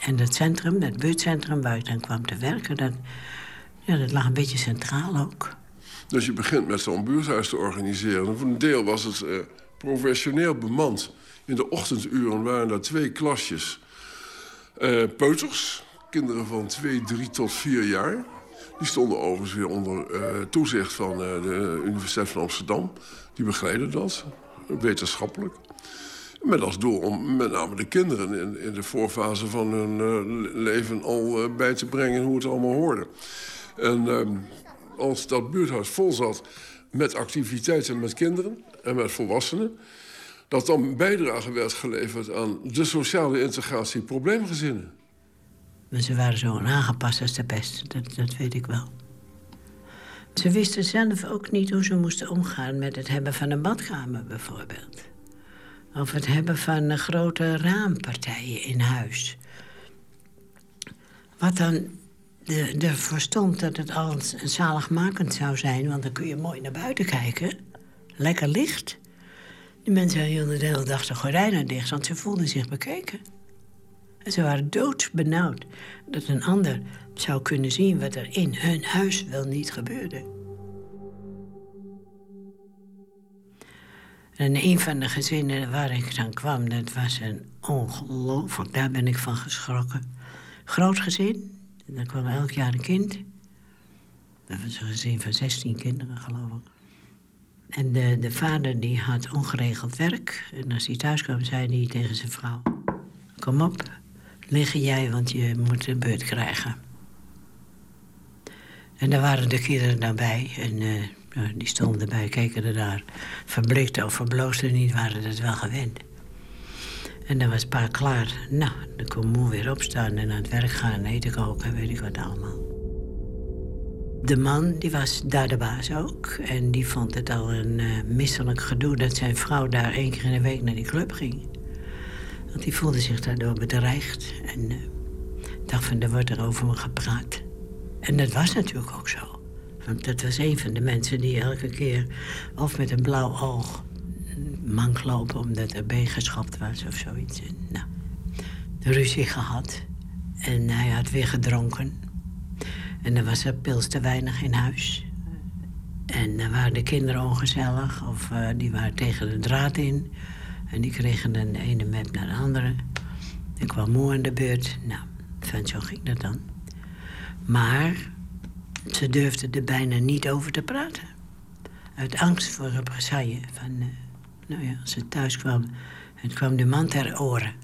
En dat centrum, dat buurtcentrum waar ik dan kwam te werken... dat, ja, dat lag een beetje centraal ook. Dus je begint met zo'n buurthuis te organiseren. Voor een deel was het uh, professioneel bemand. In de ochtenduren waren daar twee klasjes. Uh, peuters, kinderen van twee, drie tot vier jaar. Die stonden overigens weer onder uh, toezicht van de Universiteit van Amsterdam. Die begeleiden dat, wetenschappelijk. Met als doel om met name de kinderen in, in de voorfase van hun leven al bij te brengen hoe het allemaal hoorde. En uh, als dat buurthuis vol zat met activiteiten met kinderen en met volwassenen... dat dan bijdrage werd geleverd aan de sociale integratie probleemgezinnen. Ze waren zo aangepast als de pest, dat, dat weet ik wel. Ze wisten zelf ook niet hoe ze moesten omgaan met het hebben van een badkamer bijvoorbeeld. Of het hebben van grote raampartijen in huis. Wat dan ervoor stond dat het al zaligmakend zou zijn... want dan kun je mooi naar buiten kijken. Lekker licht. Die mensen hielden de hele dag de gordijnen dicht... want ze voelden zich bekeken. En ze waren doodbenauwd dat een ander zou kunnen zien... wat er in hun huis wel niet gebeurde. En een van de gezinnen waar ik dan kwam... dat was een ongelooflijk... daar ben ik van geschrokken. Groot gezin, en er kwam elk jaar een kind. Dat was een gezin van 16 kinderen, geloof ik. En de, de vader die had ongeregeld werk. En als hij thuis kwam, zei hij tegen zijn vrouw... Kom op, liggen jij, want je moet een beurt krijgen. En daar waren de kinderen dan bij. En uh, die stonden erbij, keken er daar. Verblikte of verbloosden niet, waren het wel gewend. En dan was pa klaar. Nou, dan kon moe weer opstaan en aan het werk gaan, eten koken, weet ik wat allemaal. De man, die was daar de baas ook. En die vond het al een uh, misselijk gedoe dat zijn vrouw daar één keer in de week naar die club ging. Want die voelde zich daardoor bedreigd. En uh, dacht van, er wordt er over me gepraat. En dat was natuurlijk ook zo. Want dat was een van de mensen die elke keer... of met een blauw oog mank lopen omdat er been geschapt was of zoiets. En, nou, ruzie gehad. En hij had weer gedronken. En er was er pils te weinig in huis. En dan waren de kinderen ongezellig of uh, die waren tegen de draad in. En die kregen de ene map naar de andere. Ik kwam moe aan de beurt. Nou, van zo ging dat dan. Maar ze durfden er bijna niet over te praten. Uit angst voor represaille van... Uh, nou ja, als ze thuis kwam, het kwam de man ter oren.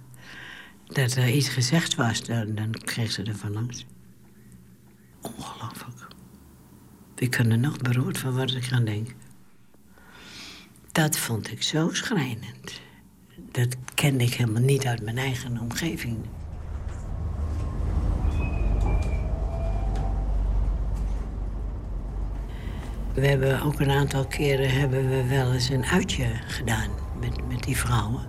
Dat er iets gezegd was, dan, kreeg ze er van langs. Ongelooflijk. Ik kan er nog beroerd van wat ik aan denk. Dat vond ik zo schrijnend. Dat kende ik helemaal niet uit mijn eigen omgeving. We hebben ook een aantal keren hebben we wel eens een uitje gedaan met, met die vrouwen.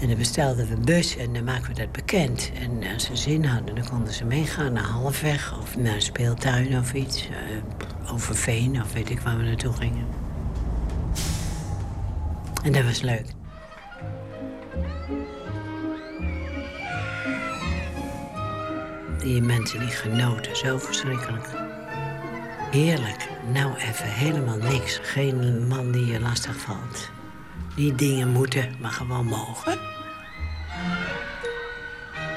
En dan bestelden we een bus en dan maken we dat bekend. En als ze zin hadden, dan konden ze meegaan naar Halfweg of naar een speeltuin of iets. Uh, over Veen of weet ik waar we naartoe gingen. En dat was leuk. Die mensen die genoten, zo verschrikkelijk. Heerlijk. Nou even helemaal niks. Geen man die je lastig valt. Niet dingen moeten, maar gewoon mogen.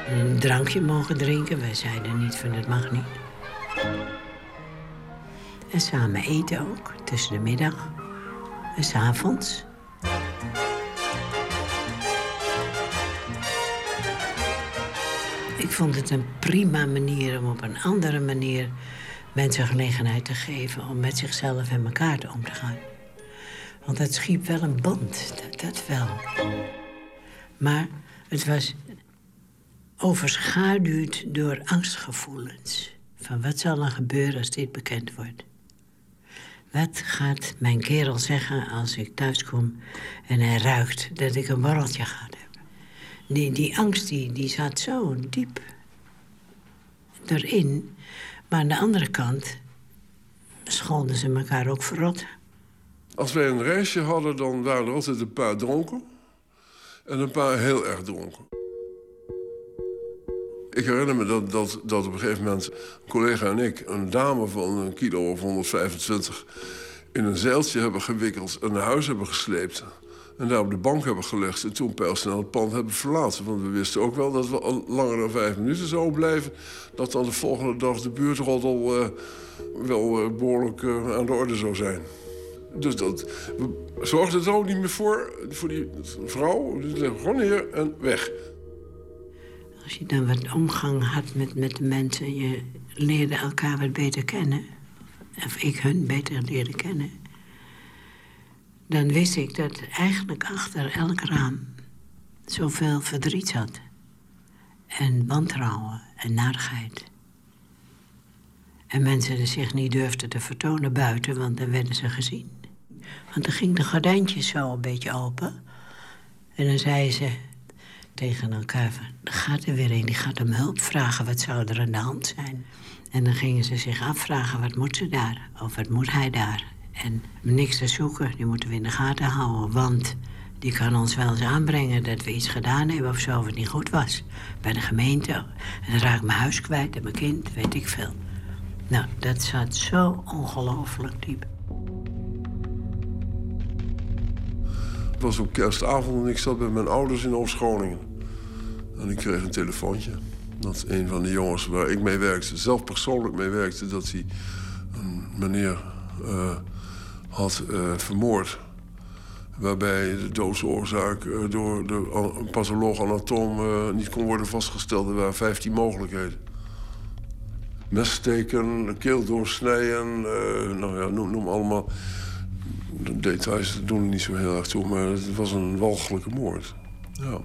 Een drankje mogen drinken. Wij zeiden niet van het mag niet. En samen eten ook, tussen de middag. En s'avonds. Ik vond het een prima manier om op een andere manier mensen gelegenheid te geven om met zichzelf en elkaar te om te gaan. Want het schiep wel een band, dat, wel. Maar het was overschaduwd door angstgevoelens. Van wat zal er gebeuren als dit bekend wordt? Wat gaat mijn kerel zeggen als ik thuis kom en hij ruikt dat ik een borreltje ga hebben? Die, die angst die, die zat zo diep erin maar aan de andere kant scholden ze elkaar ook verrot. Als wij een reisje hadden, dan waren er altijd een paar dronken. En een paar heel erg dronken. Ik herinner me dat, dat, dat op een gegeven moment een collega en ik... een dame van een kilo of 125 in een zeiltje hebben gewikkeld... en naar huis hebben gesleept. En daar op de bank hebben gelegd en toen pijlsnel het pand hebben verlaten. Want we wisten ook wel dat we al langer dan vijf minuten zouden blijven. Dat dan de volgende dag de buurtroddel uh, wel uh, behoorlijk uh, aan de orde zou zijn. Dus dat zorgde er ook niet meer voor, voor die vrouw. Dus gewoon neer en weg. Als je dan wat omgang had met, met de mensen, je leerde elkaar wat beter kennen. Of ik hun beter leerde kennen. Dan wist ik dat eigenlijk achter elk raam zoveel verdriet zat. En wantrouwen en narigheid. En mensen zich niet durfden te vertonen buiten, want dan werden ze gezien. Want dan ging de gordijntjes zo een beetje open. En dan zeiden ze tegen elkaar van, er gaat er weer een, die gaat om hulp vragen. Wat zou er aan de hand zijn? En dan gingen ze zich afvragen, wat moet ze daar? Of wat moet hij daar? En niks te zoeken, die moeten we in de gaten houden. Want die kan ons wel eens aanbrengen dat we iets gedaan hebben of zo... wat niet goed was. Bij de gemeente. En dan raak ik mijn huis kwijt en mijn kind, weet ik veel. Nou, dat zat zo ongelooflijk diep. Het was op kerstavond en ik zat bij mijn ouders in Oost-Groningen. En ik kreeg een telefoontje. Dat een van de jongens waar ik mee werkte, zelf persoonlijk mee werkte... dat hij een meneer uh, had uh, vermoord. Waarbij de doodsoorzaak uh, door de patholoog-anatoom niet kon worden vastgesteld. Er waren 15 mogelijkheden. Messteken, keel doorsnijden, nou ja, noem, allemaal de details doen niet zo heel erg toe, maar het was een walgelijke moord. Ja.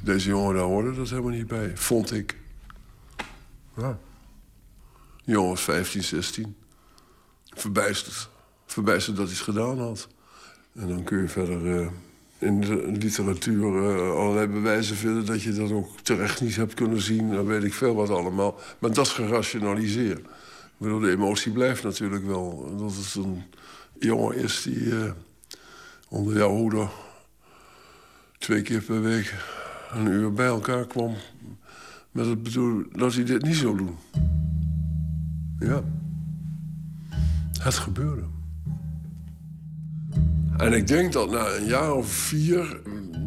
Deze jongen daar hoorde dat helemaal niet bij, vond ik. Ja. De jongen was 15, 16. Verbijsterd. Verbijsterd dat hij het gedaan had. En dan kun je verder uh, in de literatuur uh, allerlei bewijzen vinden... dat je dat ook terecht niet hebt kunnen zien. Dan weet ik veel wat allemaal. Maar dat is gerationaliseerd. Ik de emotie blijft natuurlijk wel. Dat het een jongen is die uh, onder jouw hoede... twee keer per week een uur bij elkaar kwam... met het bedoel dat hij dit niet zou doen. Ja. Het gebeurde. En ik denk dat na een jaar of vier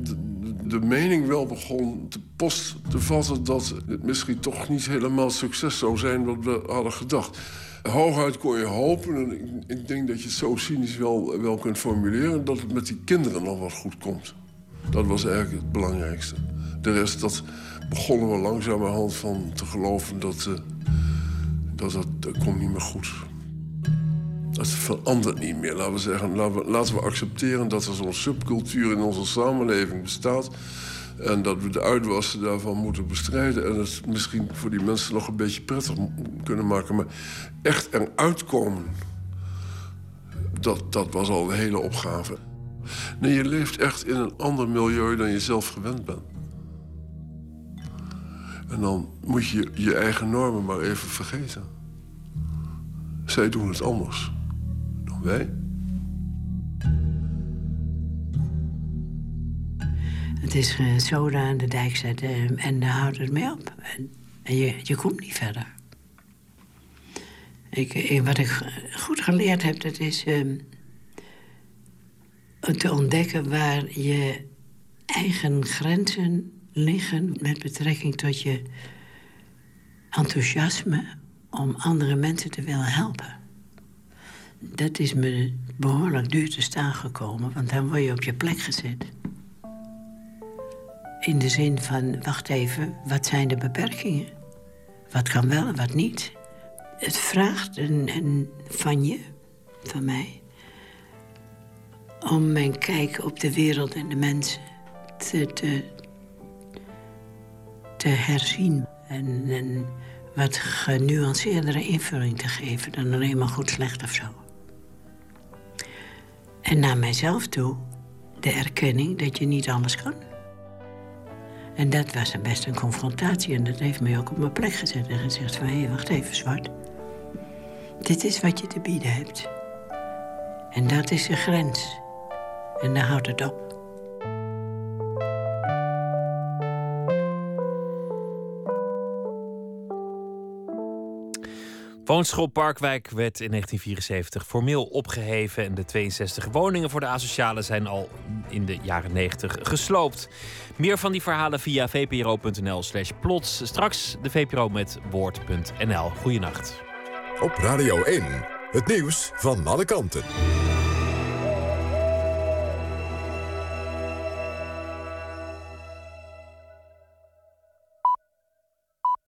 de, de mening wel begon te post te vatten... dat het misschien toch niet helemaal succes zou zijn wat we hadden gedacht. Hooguit kon je hopen, en ik, denk dat je het zo cynisch wel, wel kunt formuleren... dat het met die kinderen nog wat goed komt. Dat was eigenlijk het belangrijkste. De rest, dat begonnen we langzamerhand van te geloven dat... Uh, dat, dat, komt niet meer goed. Dat verandert niet meer. Laten we zeggen, laten we, laten we accepteren dat er zo'n subcultuur in onze samenleving bestaat. En dat we de uitwassen daarvan moeten bestrijden. En het misschien voor die mensen nog een beetje prettig kunnen maken. Maar echt eruit komen, dat, dat was al een hele opgave. Nee, je leeft echt in een ander milieu dan je zelf gewend bent. En dan moet je je eigen normen maar even vergeten. Zij doen het anders dan wij. Het is uh, zoden aan de dijk zetten en daar houdt het mee op. En, je, je komt niet verder. Ik, ik, wat ik goed geleerd heb, dat is uh, te ontdekken waar je eigen grenzen liggen met betrekking tot je enthousiasme om andere mensen te willen helpen. Dat is me behoorlijk duur te staan gekomen, want dan word je op je plek gezet. In de zin van, wacht even, wat zijn de beperkingen? Wat kan wel en wat niet? Het vraagt een, een van je, van mij, om mijn kijk op de wereld en de mensen te, te, te herzien. En wat genuanceerdere invulling te geven dan alleen maar goed, slecht of zo. En naar mijzelf toe de erkenning dat je niet alles kan. En dat was best een confrontatie en dat heeft mij ook op mijn plek gezet en gezegd van hé, wacht even, Zwart. Dit is wat je te bieden hebt. En dat is de grens. En daar houdt het op. Woonschool Parkwijk werd in 1974 formeel opgeheven en de 62 woningen voor de asocialen zijn al in de jaren 90 gesloopt. Meer van die verhalen via vpro.nl/slash plots. Straks de VPRO met woord.nl. Goeienacht. Op Radio 1, het nieuws van alle kanten.